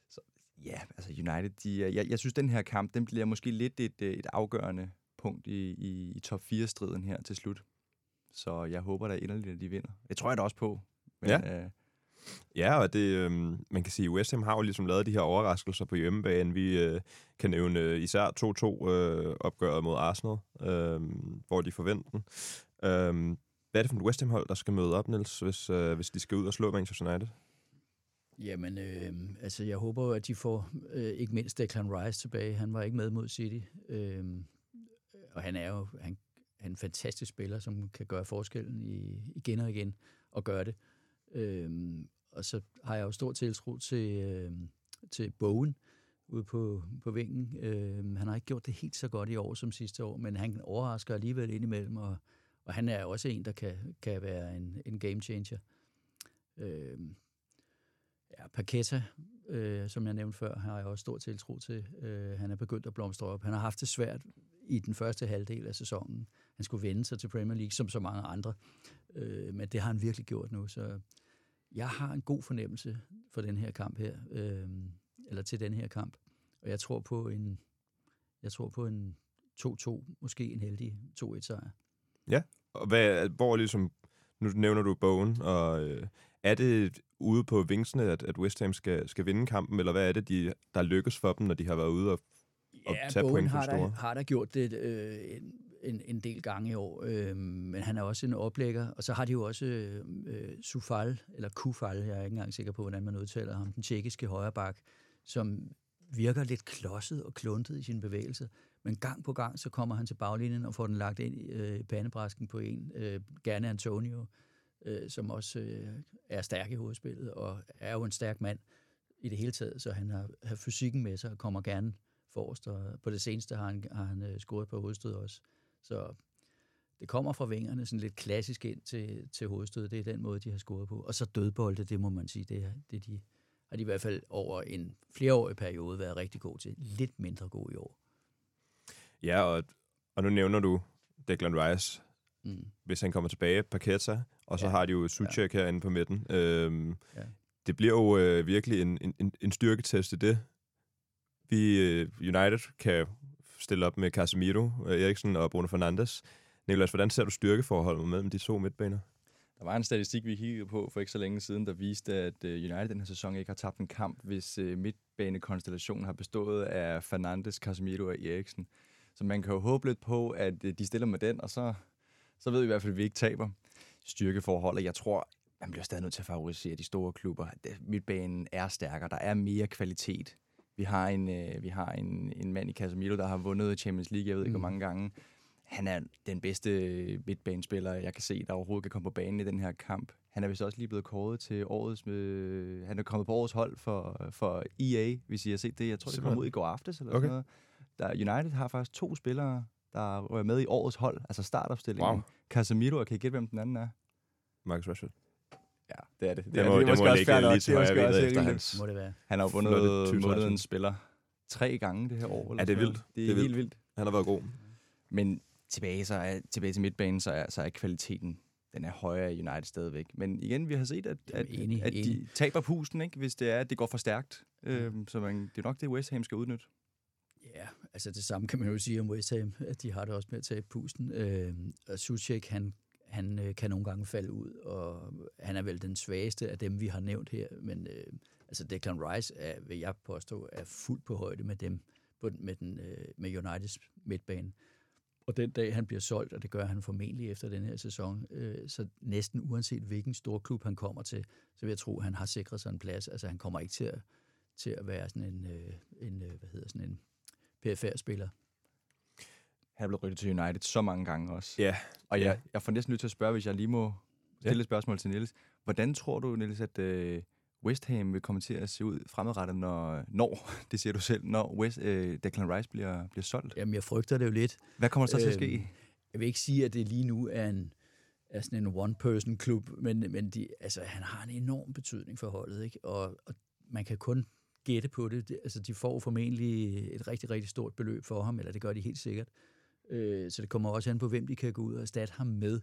Så, ja, altså United, de, jeg, jeg synes, den her kamp, den bliver måske lidt et, øh, et afgørende punkt i, i, i top 4-striden her til slut. Så jeg håber da inderligt, at de vinder. Det tror jeg da også på. Men, Ja. Øh, Ja, og det, øhm, man kan sige, at West Ham har jo ligesom lavet de her overraskelser på hjemmebane. Vi øh, kan nævne øh, især 2-2 øh, opgøret mod Arsenal, øh, hvor de forventer den. Øh, hvad er det for et West Ham-hold, der skal møde op, Niels, hvis, øh, hvis de skal ud og slå Manchester United? Jamen, øh, altså jeg håber jo, at de får øh, ikke mindst Declan Rice tilbage. Han var ikke med mod City. Øh, og han er jo han, han er en fantastisk spiller, som kan gøre forskellen i, igen og igen, og gøre det. Øh, og så har jeg jo stor tiltro til, øh, til Bowen ude på, på vingen. Øh, han har ikke gjort det helt så godt i år som sidste år, men han overrasker alligevel indimellem, og, og han er også en, der kan, kan være en, en game changer. Øh, Ja, Paqueta, øh, som jeg nævnte før, har jeg også stor tiltro til. Øh, han er begyndt at blomstre op. Han har haft det svært i den første halvdel af sæsonen. Han skulle vende sig til Premier League, som så mange andre. Øh, men det har han virkelig gjort nu, så jeg har en god fornemmelse for den her kamp her, øh, eller til den her kamp. Og jeg tror på en, jeg tror på en 2-2, måske en heldig 2-1 sejr. Ja, og hvad, hvor ligesom, nu nævner du Bowen, og øh, er det ude på vingsene, at, at West Ham skal, skal vinde kampen, eller hvad er det, de, der lykkes for dem, når de har været ude og, og tage Bowen point har store? har da gjort det øh, en, en, en del gange i år, øh, men han er også en oplægger. Og så har de jo også øh, øh, Sufal, eller Kufal, jeg er ikke engang sikker på, hvordan man udtaler ham, den tjekkiske højreback, som virker lidt klodset og kluntet i sine bevægelser. Men gang på gang, så kommer han til baglinjen og får den lagt ind i øh, pandebrasken på en. Øh, gerne Antonio, øh, som også øh, er stærk i hovedspillet, og er jo en stærk mand i det hele taget, så han har, har fysikken med sig og kommer gerne forrest, og på det seneste har han, har han øh, scoret på hovedstød også. Så det kommer fra vingerne sådan lidt klassisk ind til, til hovedstød. Det er den måde, de har scoret på. Og så dødbolde, det må man sige, det, er, det de, har de i hvert fald over en flereårig periode været rigtig god til. Lidt mindre god i år. Ja, og, og nu nævner du Declan Rice, Mm. hvis han kommer tilbage, Paqueta, og så Ja. har de jo Suchek ja. herinde på midten. Øhm, Ja. ja. Det bliver jo øh, virkelig en, en, en styrketest i det. Vi, øh, United kan stille op med Casemiro, øh, Eriksen og Bruno Fernandes. Niklas, hvordan ser du styrkeforholdet mellem de to midtbaner? Der var en statistik, vi kiggede på for ikke så længe siden, der viste, at øh, United den her sæson ikke har tabt en kamp, hvis øh, midtbanekonstellationen har bestået af Fernandes, Casemiro og Eriksen. Så man kan jo håbe lidt på, at øh, de stiller med den, og så, så ved vi i hvert fald, at vi ikke taber. Styrkeforholdet, jeg tror, man bliver stadig nødt til at favorisere de store klubber. Midtbanen er stærkere, der er mere kvalitet. Vi har en, øh, vi har en, en mand i Casemiro, der har vundet Champions League, jeg ved ikke, Mm. hvor mange gange. Han er den bedste midtbanespiller, jeg kan se, der overhovedet kan komme på banen i den her kamp. Han er vist også lige blevet kåret til årets... Øh, han er kommet på årets hold for, for EA, hvis I har set det. Jeg tror, det kom ud i går aftes eller Okay. sådan noget. Der, United har faktisk to spillere, der er med i årets hold, altså startopstillingen. Wow. Casemiro, og kan I gætte, hvem den anden er? Marcus Rashford. Ja, det er det. Det må, det måske må også ligge lige til Det er højre også benet efter hans... Må det være. Han har vundet månedens spiller tre gange det her år. Eller Ja, det er vildt. Det er, Det er helt vildt. Han har været god. Men tilbage, så er, tilbage til midtbanen, så er, så er kvaliteten den er højere i United stadigvæk. Men igen, vi har set, at, at, Jamen, enig, at de enig. taber pusten, ikke, hvis det er, at det går for stærkt. Øhm, så man, det er nok det, West Ham skal udnytte. Ja, altså det samme kan man jo sige om West Ham, at de har det også med at tage pusten. Øh, og Suchek, han, han øh, kan nogle gange falde ud, og han er vel den svageste af dem, vi har nævnt her. Men øh, altså Declan Rice, er, vil jeg påstå, er fuldt på højde med dem, på, med, den, øh, med Uniteds midtbane. Og den dag, han bliver solgt, og det gør han formentlig efter den her sæson, øh, så næsten uanset hvilken stor klub han kommer til, så vil jeg tro, at han har sikret sig en plads. Altså han kommer ikke til at, til at være sådan en, øh, en øh, hvad hedder sådan en PFR-spiller. Han er blevet rykket til United så mange gange også. Ja, Og ja. jeg, jeg får næsten lyst til at spørge, hvis jeg lige må stille et spørgsmål til Niels. Hvordan tror du, Niels, at øh, West Ham vil komme til at se ud fremadrettet, når, når det siger du selv, når West, øh, Declan Rice bliver, bliver solgt? Jamen, jeg frygter det jo lidt. Hvad kommer der så til at ske? Øhm, Jeg vil ikke sige, at det lige nu er en er sådan en one-person-klub, men, men de, altså, han har en enorm betydning for holdet, ikke? Og, og man kan kun gætte på det. Altså, de får formentlig et rigtig, rigtig stort beløb for ham, eller det gør de helt sikkert. Øh, så det kommer også an på, hvem de kan gå ud og erstatte ham med.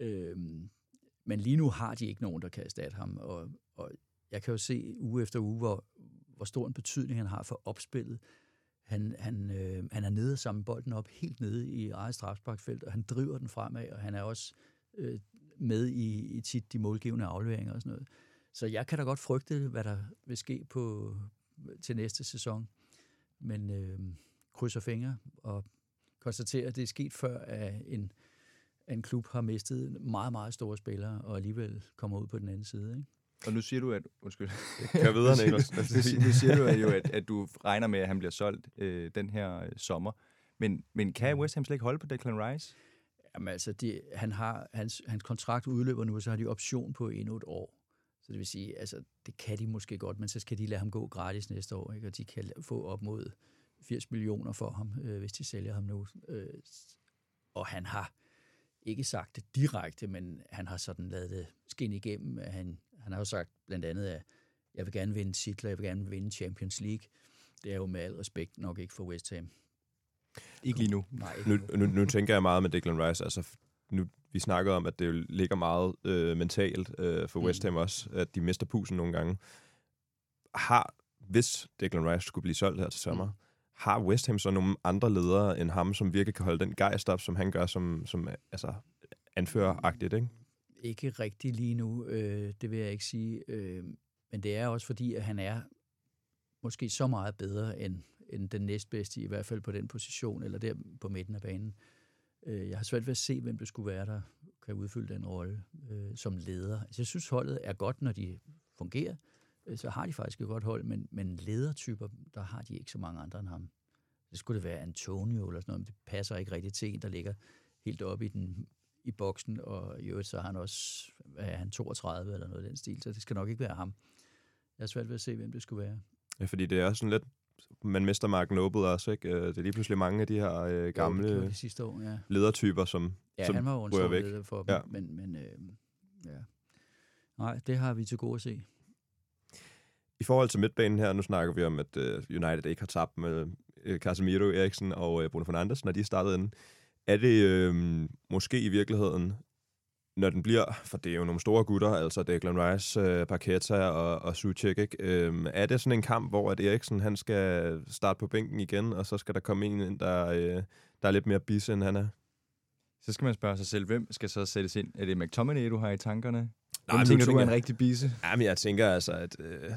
Øh, men lige nu har de ikke nogen, der kan erstatte ham, og, og jeg kan jo se uge efter uge, hvor, hvor stor en betydning han har for opspillet. Han, han, øh, han er nede og samler bolden op helt nede i eget strafsparkfelt, og han driver den fremad, og han er også øh, med i, i tit de målgivende afleveringer og sådan noget. Så jeg kan da godt frygte, hvad der vil ske på, til næste sæson. Men øh, krydser fingre og konstaterer, at det er sket før, at en, en klub har mistet meget, meget store spillere, og alligevel kommer ud på den anden side. Ikke? Og nu siger du, at... Undskyld. Kør videre, Niklas. nu, siger- nu siger du at jo, at, at du regner med, at han bliver solgt øh, den her øh, sommer. Men, men kan West Ham slet ikke holde på Declan Rice? Jamen altså, de, han har, hans, hans kontrakt udløber nu, og så har de option på endnu et år. Så det vil sige, altså, det kan de måske godt, men så skal de lade ham gå gratis næste år, ikke? og de kan få op mod 80 millioner for ham, øh, hvis de sælger ham nu. Øh, og han har ikke sagt det direkte, men han har sådan lavet det skinne igennem. Han, han har jo sagt blandt andet, at jeg vil gerne vinde titler, jeg vil gerne vinde Champions League. Det er jo med al respekt nok ikke for West Ham. Ikke lige nu. Nej, ikke Nu, nu. nu, nu tænker jeg meget med Declan Rice. Altså, nu, vi snakkede om, at det ligger meget øh, mentalt øh, for West Ham også, at de mister pusen nogle gange. Har, hvis Declan Rice skulle blive solgt her til sommer, Mm. har West Ham så nogle andre ledere end ham, som virkelig kan holde den gejst op, som han gør som, som altså, anføreragtigt, ikke? Ikke rigtig lige nu, øh, det vil jeg ikke sige. Øh, men det er også fordi, at han er måske så meget bedre end, end den næstbedste, i hvert fald på den position, eller der på midten af banen. Øh, Øh, jeg har svært ved at se, hvem det skulle være, der kan udfylde den rolle øh, som leder. Altså, jeg synes, holdet er godt, når de fungerer. Øh, så har de faktisk et godt hold, men, men ledertyper, der har de ikke så mange andre end ham. Det skulle det være Antonio eller sådan noget, men det passer ikke rigtig til en, der ligger helt oppe i den i boksen, og i øvrigt så har han også, er han, 32 eller noget af den stil, så det skal nok ikke være ham. Jeg er svært ved at se, hvem det skulle være. Ja, fordi det er sådan lidt... Man mister Mark Noble også, ikke? Øh, Det er lige pludselig mange af de her øh, Jo, gamle gjorde de sidste år, ja. ledertyper, som, Ja, som han var jo en væk. leder for dem, Ja. men, men øh, ja. Nej, det har vi til gode at se. I forhold til midtbanen her, nu snakker vi om, at uh, United ikke har tabt med uh, Casemiro, Eriksen og uh, Bruno Fernandes, når de startede inden. Er det uh, måske i virkeligheden, når den bliver, for det er jo nogle store gutter, altså Declan Rice, uh, Paqueta og, og Suchek, ikke? Uh, er det sådan en kamp, hvor at Eriksen han skal starte på bænken igen, og så skal der komme en ind, der, uh, der er lidt mere bisse, end han er? Så skal man spørge sig selv, hvem skal så sættes ind? Er det McTominay, du har i tankerne? Nej, Hvem men tænker nu du er tænker en rigtig bise? Ja, men jeg tænker altså, at... Øh,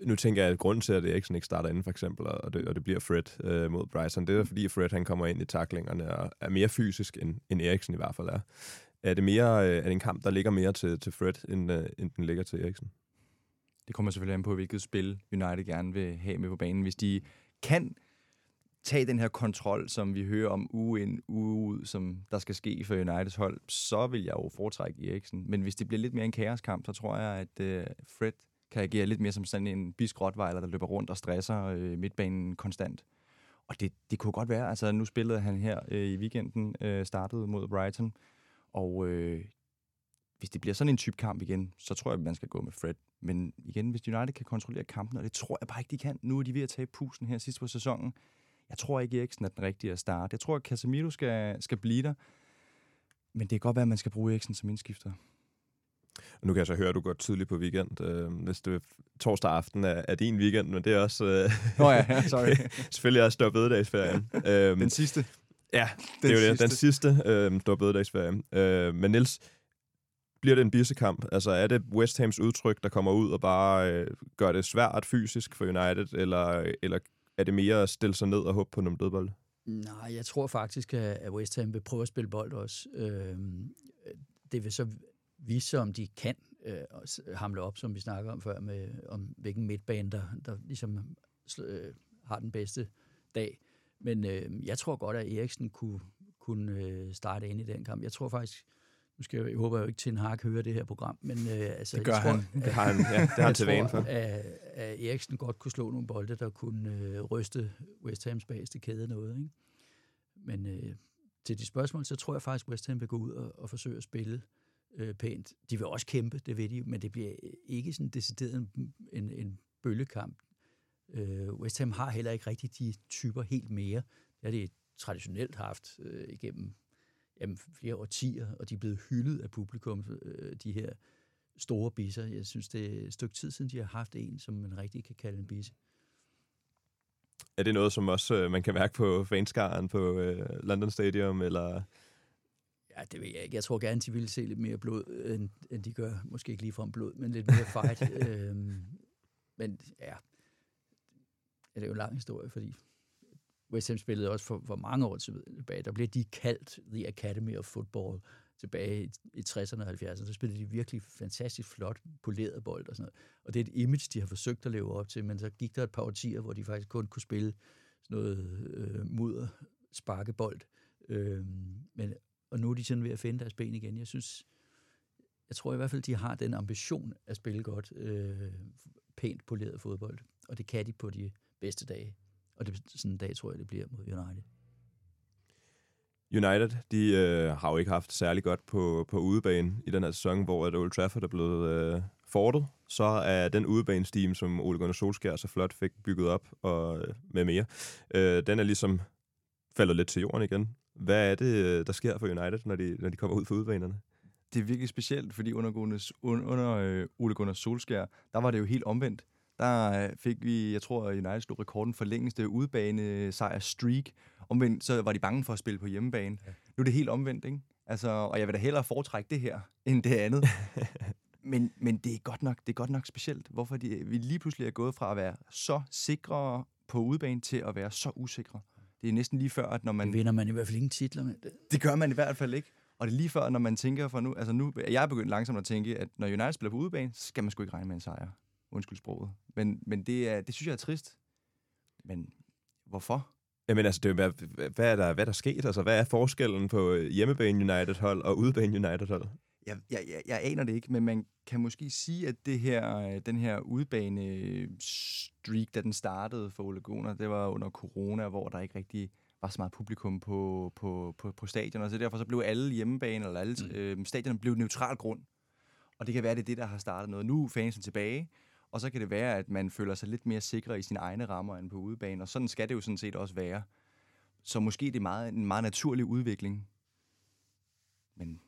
nu tænker jeg, at grunden til, at Eriksen ikke starter inden, for eksempel, og det, og det bliver Fred øh, mod Bryson, det er fordi, Fred han kommer ind i taklingerne og er mere fysisk, end, end Eriksen i hvert fald er. Er det, mere, øh, er det en kamp, der ligger mere til, til Fred, end, øh, end den ligger til Eriksen? Det kommer selvfølgelig an på, hvilket spil United gerne vil have med på banen. Hvis de kan tage den her kontrol, som vi hører om uge ind, uge ud, som der skal ske for Uniteds hold, så vil jeg jo foretrække Eriksen. Men hvis det bliver lidt mere en kaoskamp, så tror jeg, at øh, Fred kan agere lidt mere som sådan en bisk rottweiler, der løber rundt og stresser øh, midtbanen konstant. Og det, det kunne godt være, altså nu spillede han her øh, i weekenden, øh, startede mod Brighton, og øh, hvis det bliver sådan en type kamp igen, så tror jeg, at man skal gå med Fred. Men igen, hvis United kan kontrollere kampen, og det tror jeg bare ikke, de kan. Nu er de ved at tage pusen her sidst på sæsonen. Jeg tror ikke, Eriksen er den rigtige at starte. Jeg tror, at Casemiro skal, skal blive der. Men det kan godt være, at man skal bruge Eriksen som indskifter. Og nu kan jeg så høre, at du går tidligt på weekend. Øh, hvis det torsdag aften er, er din weekend, men det er også øh, Nå ja, ja, sorry. selvfølgelig også stop bededagsferien. øhm, Den sidste. Ja, det er jo det. Den sidste øh, store bededagsferie. Øh, men Niels, bliver det en bissekamp? Altså er det West Hams udtryk, der kommer ud og bare øh, gør det svært fysisk for United, eller, eller er det mere at stille sig ned og håbe på nogle dødbolde? Nej, jeg tror faktisk, at West Ham vil prøve at spille bold også. Øh, det vil så vise sig, om de kan øh, hamle op, som vi snakker om før, med om hvilken midtbane, der, der ligesom øh, har den bedste dag. Men øh, jeg tror godt, at Eriksen kunne, kunne øh, starte ind i den kamp. Jeg tror faktisk, Nu skal jeg, jeg håber jo ikke, Ten Hag hører det her program, men øh, altså, Det gør jeg tror, han. Det har han, ja, det har han til vane for. at, at Eriksen godt kunne slå nogle bolde, der kunne øh, ryste West Hams bageste kæde noget. Ikke? Men øh, til de spørgsmål, så tror jeg faktisk, at West Ham vil gå ud og, og forsøge at spille øh, pænt. De vil også kæmpe, det ved de, men det bliver ikke sådan decideret en, en, en bøllekamp. Øh, West Ham har heller ikke rigtig de typer helt mere. Det har de traditionelt haft øh, igennem jamen, flere årtier, og de er blevet hyldet af publikum, øh, de her store bisser. Jeg synes, det er et stykke tid siden, de har haft en, som man rigtig kan kalde en bisse. Er det noget, som også øh, man kan mærke på fanskaren på øh, London Stadium, eller... Ja, det ved jeg ikke. Jeg tror gerne, de ville se lidt mere blod, end, end de gør. Måske ikke ligefrem blod, men lidt mere fight. øhm, men ja, det er jo en lang historie, fordi West Ham spillede også for, for mange år tilbage. Der blev de kaldt The Academy of Football tilbage i, i 60'erne og 70'erne. Så spillede de virkelig fantastisk flot, poleret bold og sådan noget. Og det er et image, de har forsøgt at leve op til, men så gik der et par årtier, hvor de faktisk kun kunne spille sådan noget øh, mudder, sparkebold. Øh, men, og nu er de sådan ved at finde deres ben igen. Jeg synes, jeg tror i hvert fald, de har den ambition at spille godt, øh, pænt poleret fodbold. Og det kan de på de bedste dage. Og det, sådan en dag tror jeg, det bliver mod United. United, de øh, har jo ikke haft særlig godt på, på udebane i den her sæson, hvor at Old Trafford er blevet øh, fortet. Så er den udebanesteam, som Ole Gunnar Solskjaer så flot fik bygget op og øh, med mere, øh, den er ligesom faldet lidt til jorden igen. Hvad er det, øh, der sker for United, når de, når de kommer ud for udebanerne? Det er virkelig specielt, fordi under, under øh, Ole Gunnar Solskjaer, der var det jo helt omvendt. Der øh, fik vi, jeg tror, United slog rekorden for længste udebane sejr streak. Omvendt, så var de bange for at spille på hjemmebane. Ja. Nu er det helt omvendt, ikke? Altså, og jeg vil da hellere foretrække det her, end det andet. men, men det er godt nok, det er godt nok specielt, hvorfor de, vi lige pludselig er gået fra at være så sikre på udebane til at være så usikre. Det er næsten lige før, at når man... Det vinder man i hvert fald ingen titler med. Det. Det gør man i hvert fald ikke. Og det er lige før, når man tænker for nu... Altså nu, jeg er begyndt langsomt at tænke, at når United spiller på udebane, så skal man sgu ikke regne med en sejr. Undskyld sproget. Men, men det, er, det synes jeg er trist. Men hvorfor? Jamen altså, det er, hvad, hvad, er der, hvad er der sket? Altså, hvad er forskellen på hjemmebane United-hold og udebane United-hold? Jeg, jeg, jeg, jeg aner det ikke, men man kan måske sige, at det her, den her udebane streak, da den startede for Ole Gunnar, det var under corona, hvor der ikke rigtig var så meget publikum på, på, på, på stadion, og så derfor så blev alle hjemmebane, eller alle mm. øh, stadioner blev neutral grund. Og det kan være, at det er det, der har startet noget. Nu er fansen tilbage, og så kan det være, at man føler sig lidt mere sikre i sine egne rammer end på udebane, og sådan skal det jo sådan set også være. Så måske det er meget, en meget naturlig udvikling. Men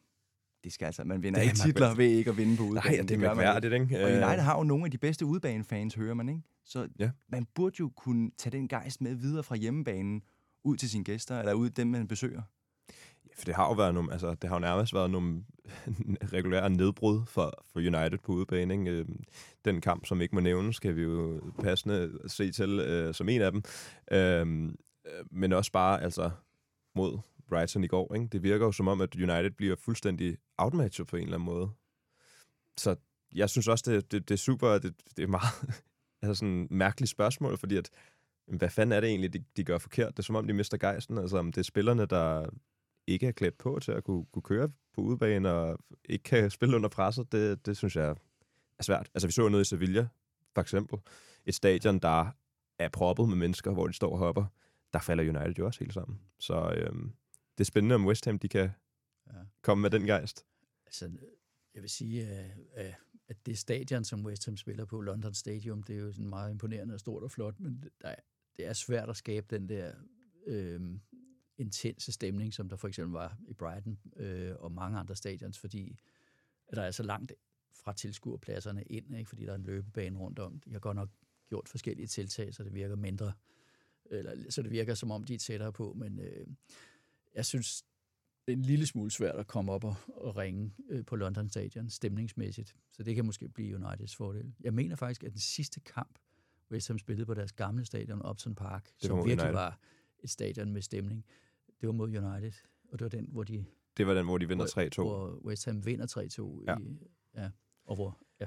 det skal altså, man vinder Det er ikke titler ved ikke at vinde på udebane. Nej, det er gør man mærkværdigt, ikke? Og Øh, United har jo nogle af de bedste udebanefans, hører man, ikke? Så Ja. man burde jo kunne tage den gejst med videre fra hjemmebanen ud til sine gæster, eller ud dem, man besøger. For det har jo været nogle, altså, det har jo nærmest været nogle regulære nedbrud for, for United på udebane. Ikke? Øhm, den kamp, som ikke må nævnes, skal vi jo passende se til øh, som en af dem. Øhm, øh, men også bare altså mod Brighton i går. Ikke? Det virker jo som om, at United bliver fuldstændig outmatchet på en eller anden måde. Så jeg synes også, det, det, det er super, det, det er meget altså sådan et mærkeligt spørgsmål, fordi at, hvad fanden er det egentlig, de, de gør forkert? Det er som om, de mister gejsten. Altså, om det er spillerne, der ikke er klædt på til at kunne, kunne køre på udebane og ikke kan spille under presset, det, det synes jeg er svært. Altså, vi så noget i Sevilla, for eksempel. Et stadion, der er proppet med mennesker, hvor de står og hopper. Der falder United jo også helt sammen. Så øhm, det er spændende, om West Ham de kan Ja. komme med den gejst. Altså, jeg vil sige, at, at det stadion, som West Ham spiller på, London Stadium, det er jo sådan meget imponerende og stort og flot, men der er, det er svært at skabe den der øh, intense stemning, som der for eksempel var i Brighton øh, og mange andre stadions, fordi der er så langt fra tilskuerpladserne ind, ikke? fordi der er en løbebane rundt om. De har godt nok gjort forskellige tiltag, så det virker mindre, eller, så det virker som om, de er tættere på, men øh, jeg synes, det er en lille smule svært at komme op og, og ringe øh, på London Stadion stemningsmæssigt. Så det kan måske blive Uniteds fordel. Jeg mener faktisk, at den sidste kamp, West Ham spillede på deres gamle stadion, Upton Park, var som virkelig United. var et stadion med stemning, det var mod United. Og det var den, hvor de Det var den, hvor de vinder 3-2. hvor West Ham vinder 3-2. Ja. I, ja. Og hvor, ja,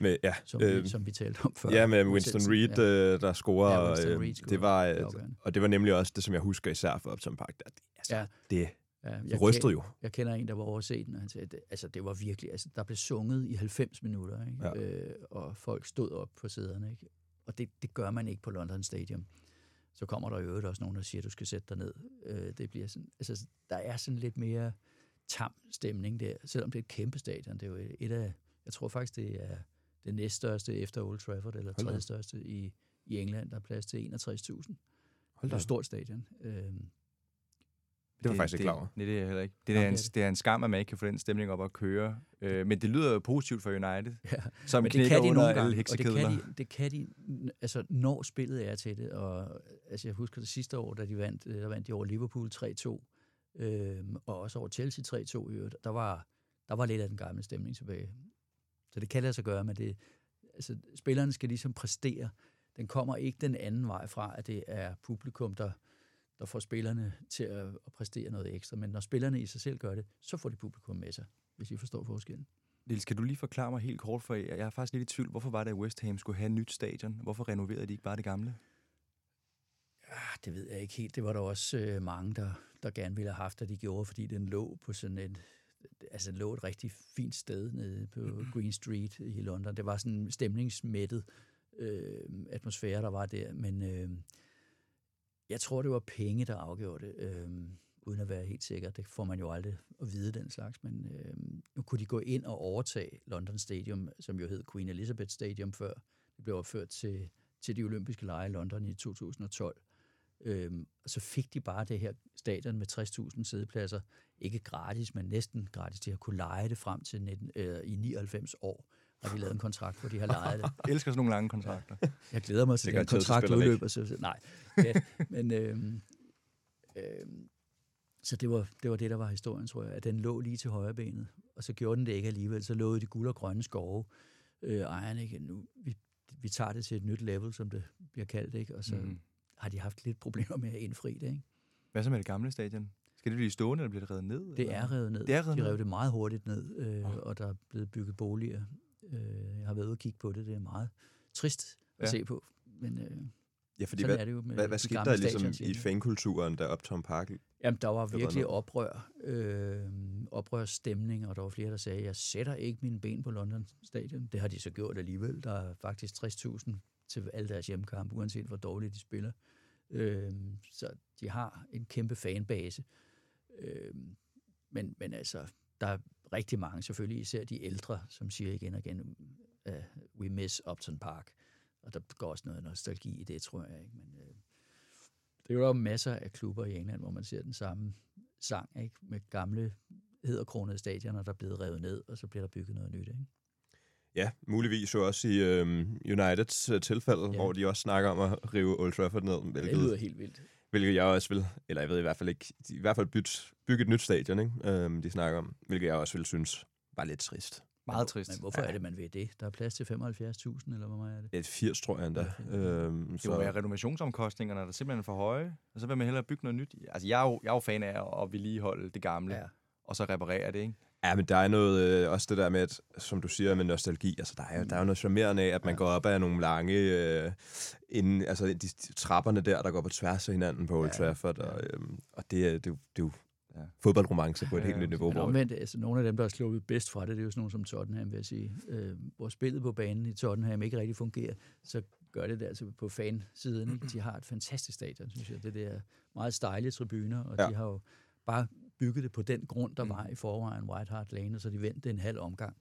Med, ja, som, øh, vi, som vi talte om før. ja, med Winston. Reed, Ja. øh, der scorer. Ja, øh, Reed scorer. det var, Det øh, og det var nemlig også det, som jeg husker især for Upton Park. Der, det, altså, Ja. det Ja, Det rystede jo. Jeg kender en, der var over set den, og han sagde, det, altså det var virkelig, altså der blev sunget i 90 minutter, ikke? Ja. Øh, og folk stod op på sæderne, ikke? Og det, det gør man ikke på London Stadium. Så kommer der i øvrigt også nogen, der siger, at du skal sætte dig ned. Øh, det bliver sådan, altså der er sådan lidt mere tam stemning der, selvom det er et kæmpe stadion. Det er jo et af, jeg tror faktisk, det er det næststørste efter Old Trafford, eller tredje største i, i England. Der er plads til 61.000. Hold Det da er op. et stort stadion. Øh, Det var jeg faktisk ikke klar over. Nej, det er jeg heller ikke. Det er, Nå, en, det er det. det er en skam, at man ikke kan få den stemning op at køre. Øh, men det lyder jo positivt for United, ja. som Men det kan de nogle gange, og det kan, de, det kan de, altså når spillet er til det, og altså jeg husker det sidste år, da de vandt, øh, der vandt de over Liverpool 3-2, øhm, og også over Chelsea 3-2 i øvrigt, der var, der var lidt af den gamle stemning tilbage. Så det kan lade sig gøre, men det, altså spillerne skal ligesom præstere. Den kommer ikke den anden vej fra, at det er publikum, der, der får spillerne til at, at præstere noget ekstra, men når spillerne i sig selv gør det, så får de publikum med sig, hvis I forstår forskellen. Niels, kan du lige forklare mig helt kort, for jeg er faktisk lidt i tvivl, hvorfor var det, at West Ham skulle have et nyt stadion? Hvorfor renoverede de ikke bare det gamle? Ah, det ved jeg ikke helt. Det var der også øh, mange, der, der gerne ville have haft, at de gjorde, fordi den lå på sådan et, altså lå et rigtig fint sted nede på Green Street i London. Det var sådan en stemningsmættet øh, atmosfære, der var der, men øh, jeg tror, det var penge, der afgjorde det, øh, uden at være helt sikker. Det får man jo aldrig at vide, den slags, men øh, nu kunne de gå ind og overtage London Stadium, som jo hed Queen Elizabeth Stadium før. Det blev opført til, til de olympiske lege i London i 2012. Øhm, og så fik de bare det her stadion med 60.000 sædepladser. Ikke gratis, men næsten gratis. De har kunne lege det frem til 19, øh, i 99 år. Har de lavet en kontrakt, hvor de har lejet det. Jeg elsker sådan nogle lange kontrakter. Jeg glæder mig til, at den kontrakt udløber. Så, nej, ja, men øhm, øhm, så det var, det var det, der var historien, tror jeg. At den lå lige til højre benet, og så gjorde den det ikke alligevel. Så lovede de guld og grønne skove. Øh, ejerne ikke, nu, vi, vi tager det til et nyt level, som det bliver kaldt, ikke? og så mm. har de haft lidt problemer med at indfri det. Ikke? Hvad så med det gamle stadion? Skal det blive stående, eller bliver det revet ned? Det eller? er revet ned. Det er revet de rev det meget hurtigt ned, øh, Åh. og der er blevet bygget boliger. Øh, jeg har været ude og kigge på det. Det er meget trist at Ja. se på. Men øh, Ja, fordi hvad, er det jo med hvad, hvad skete der ligesom i fankulturen, da Uptown Park... Jamen, der var virkelig oprør, øh, oprørsstemning, og der var flere, der sagde, jeg sætter ikke mine ben på London Stadion. Det har de så gjort alligevel. Der er faktisk 60.000 til alle deres hjemmekampe, uanset hvor dårligt de spiller. Øh, så de har en kæmpe fanbase. Øh, men, men altså, der er rigtig mange, selvfølgelig især de ældre, som siger igen og igen, uh, we miss Upton Park. Og der går også noget nostalgi i det, tror jeg. Ikke? Men, øh, det er jo masser af klubber i England, hvor man ser den samme sang, ikke? med gamle hedderkronede stadioner, der er blevet revet ned, og så bliver der bygget noget nyt. Ikke? Ja, muligvis jo også i øhm, Uniteds øh, tilfælde, Ja. ja. hvor de også snakker om at rive Old Trafford ned, Det lyder hvilket, helt vildt. Hvilket jeg også vil, eller jeg ved i hvert fald ikke, i hvert fald bytte, bygge et nyt stadion, ikke? Øhm, de snakker om, hvilket jeg også vil synes var lidt trist. Meget trist. Men hvorfor Ja. er det, man ved det? Der er plads til 75.000, eller hvor meget er det? Et 80, tror jeg endda. Ja, Øhm, Det må være renovationsomkostningerne, der er simpelthen for høje, og så vil man hellere bygge noget nyt. Altså, jeg er jo, jeg er jo fan af at vedligeholde det gamle. Ja. og så reparere det, ikke? Ja, men der er noget, øh, også det der med, at, som du siger, med nostalgi. Altså, der er jo, der er jo noget charmerende af, at man Ja. går op ad nogle lange, øh, inden, altså de, trapperne der, der går på tværs af hinanden på Old Ja, Trafford. Og, øhm, og det, er- det, jo- det er jo Ja. fodboldromance på et Ja, helt nyt niveau. Men omvendt, altså, nogle af dem, der er sluppet bedst fra det, det er jo sådan nogle som Tottenham, vil jeg sige. Øh, hvor spillet på banen i Tottenham ikke rigtig fungerer, så gør det det altså på fansiden. Ikke? De har et fantastisk stadion, synes jeg. Det der meget stejle tribuner, og. Ja. de har jo bare bygget det på den grund, der Mm. var i forvejen, White Hart Lane, og så de vendt det en halv omgang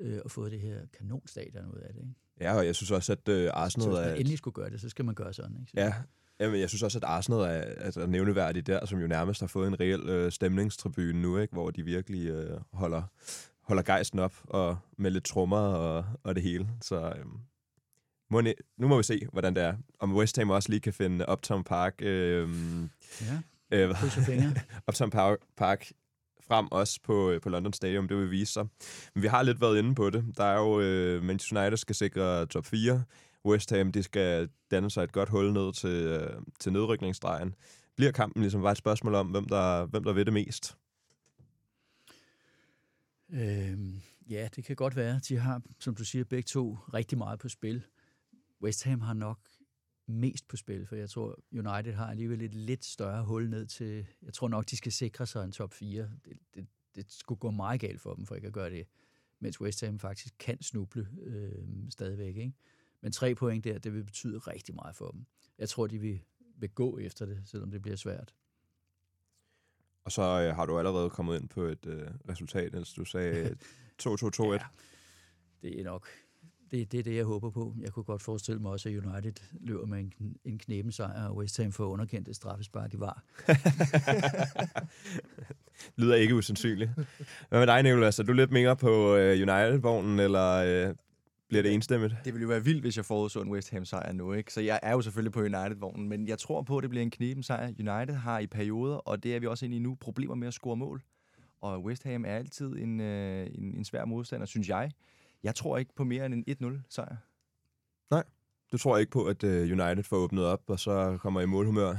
øh, og fået det her kanonstadion ud af det. Ikke? Ja, og jeg synes også, at øh, Så Arsenal hvis er... man endelig skulle gøre det, så skal man gøre sådan. Ikke? Så Ja, Jamen, jeg synes også, at Arsenal er, er, er nævneværdigt der, som jo nærmest har fået en reel øh, stemningstribune nu, ikke? hvor de virkelig øh, holder, holder gejsten op og med lidt trommer og, og det hele. Så øh, må, ne- nu må vi se, hvordan det er. Om West Ham også lige kan finde Uptown Park, øh, ja. Øh. Uptown Park, Park frem også på, øh, på London Stadium. Det vil vise sig. Men vi har lidt været inde på det. Der er jo, øh, Manchester United skal sikre top 4. West Ham, de skal danne sig et godt hul ned til, øh, til nedrykningsstregen. Bliver kampen ligesom bare et spørgsmål om, hvem der, hvem der ved det mest? Øhm, ja, det kan godt være. De har, som du siger, begge to rigtig meget på spil. West Ham har nok mest på spil, for jeg tror, United har alligevel et lidt større hul ned til... Jeg tror nok, de skal sikre sig en top 4. Det, det, det skulle gå meget galt for dem, for ikke at gøre det, mens West Ham faktisk kan snuble øh, stadigvæk. Ikke? Men tre point der, det vil betyde rigtig meget for dem. Jeg tror, de vil, vil gå efter det, selvom det bliver svært. Og så øh, har du allerede kommet ind på et øh, resultat, altså du sagde 2-2-2-1. ja, det er nok det, det er det, jeg håber på. Jeg kunne godt forestille mig også, at United løber med en, en knæbensejr, og West Ham får underkendt et straffespark i var. Lyder ikke usandsynligt. Hvad med dig, Nicolas? Er du lidt mere på uh, United-vognen, eller uh, bliver det enstemmigt? Det ville jo være vildt, hvis jeg forudså en West Ham-sejr nu, ikke? Så jeg er jo selvfølgelig på United-vognen, men jeg tror på, at det bliver en knæbensejr. United har i perioder, og det er vi også inde i nu, problemer med at score mål. Og West Ham er altid en, uh, en, en svær modstander, synes jeg. Jeg tror ikke på mere end en 1-0 sejr. Nej, du tror ikke på, at uh, United får åbnet op, og så kommer i målhumør?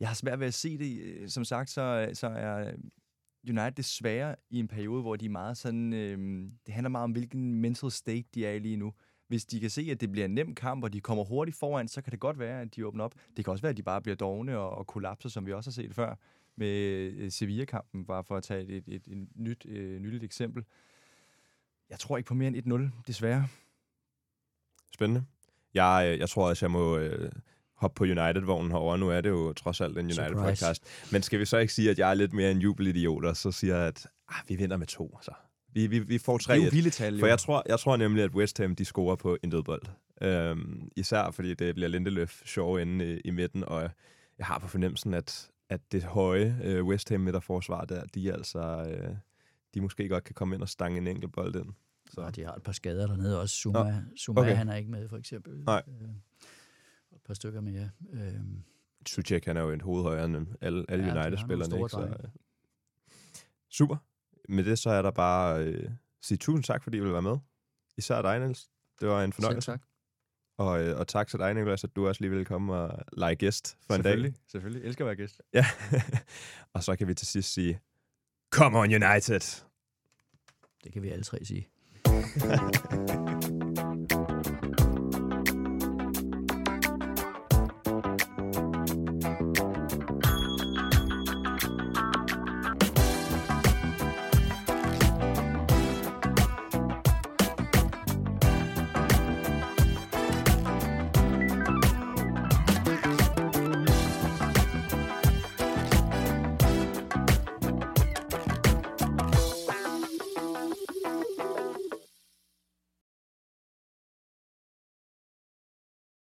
Jeg har svært ved at se det. Øh, som sagt, så, så er United desværre i en periode, hvor de er meget sådan... Øh, det handler meget om, hvilken mental state de er i lige nu. Hvis de kan se, at det bliver en nem kamp, og de kommer hurtigt foran, så kan det godt være, at de åbner op. Det kan også være, at de bare bliver dogne og, og kollapser, som vi også har set før med øh, Sevilla-kampen, bare for at tage et, et, et, et nyt, øh, nyligt eksempel. Jeg tror ikke på mere end 1-0, desværre. Spændende. Jeg, øh, jeg tror også, jeg må øh, hoppe på United-vognen herover. Nu er det jo trods alt en United-podcast. Men skal vi så ikke sige, at jeg er lidt mere en jubelidiot, og så siger jeg, at ah, vi vinder med to. Så. Vi, vi, vi får tre. Det er jo vilde tal, For jeg tror, jeg tror nemlig, at West Ham de scorer på en dødbold. Øhm, især fordi det bliver Lindeløf sjov inde i, i midten, og jeg har på fornemmelsen, at, at det høje øh, West Ham midterforsvar der, de altså... Øh, de måske godt kan komme ind og stange en enkelt bold ind. Så. Ja, de har et par skader dernede også. Zuma, Nå, Zuma okay. han er ikke med, for eksempel. Nej. Øh, et par stykker mere. Øh. Suchek, han er jo en hovedhøjere end alle, alle ja, United-spillerne. Ikke? Så, øh. Super. Med det så er der bare øh, sige tusind tak, fordi I vil være med. Især dig, Niels. Det var en fornøjelse. Selv tak. Og, øh, og tak til dig, Nicolas, at du også lige ville komme og lege gæst for en dag. Selvfølgelig. Selvfølgelig. Jeg elsker at være gæst. Ja. og så kan vi til sidst sige, Come on United! Det kan vi alle tre sige.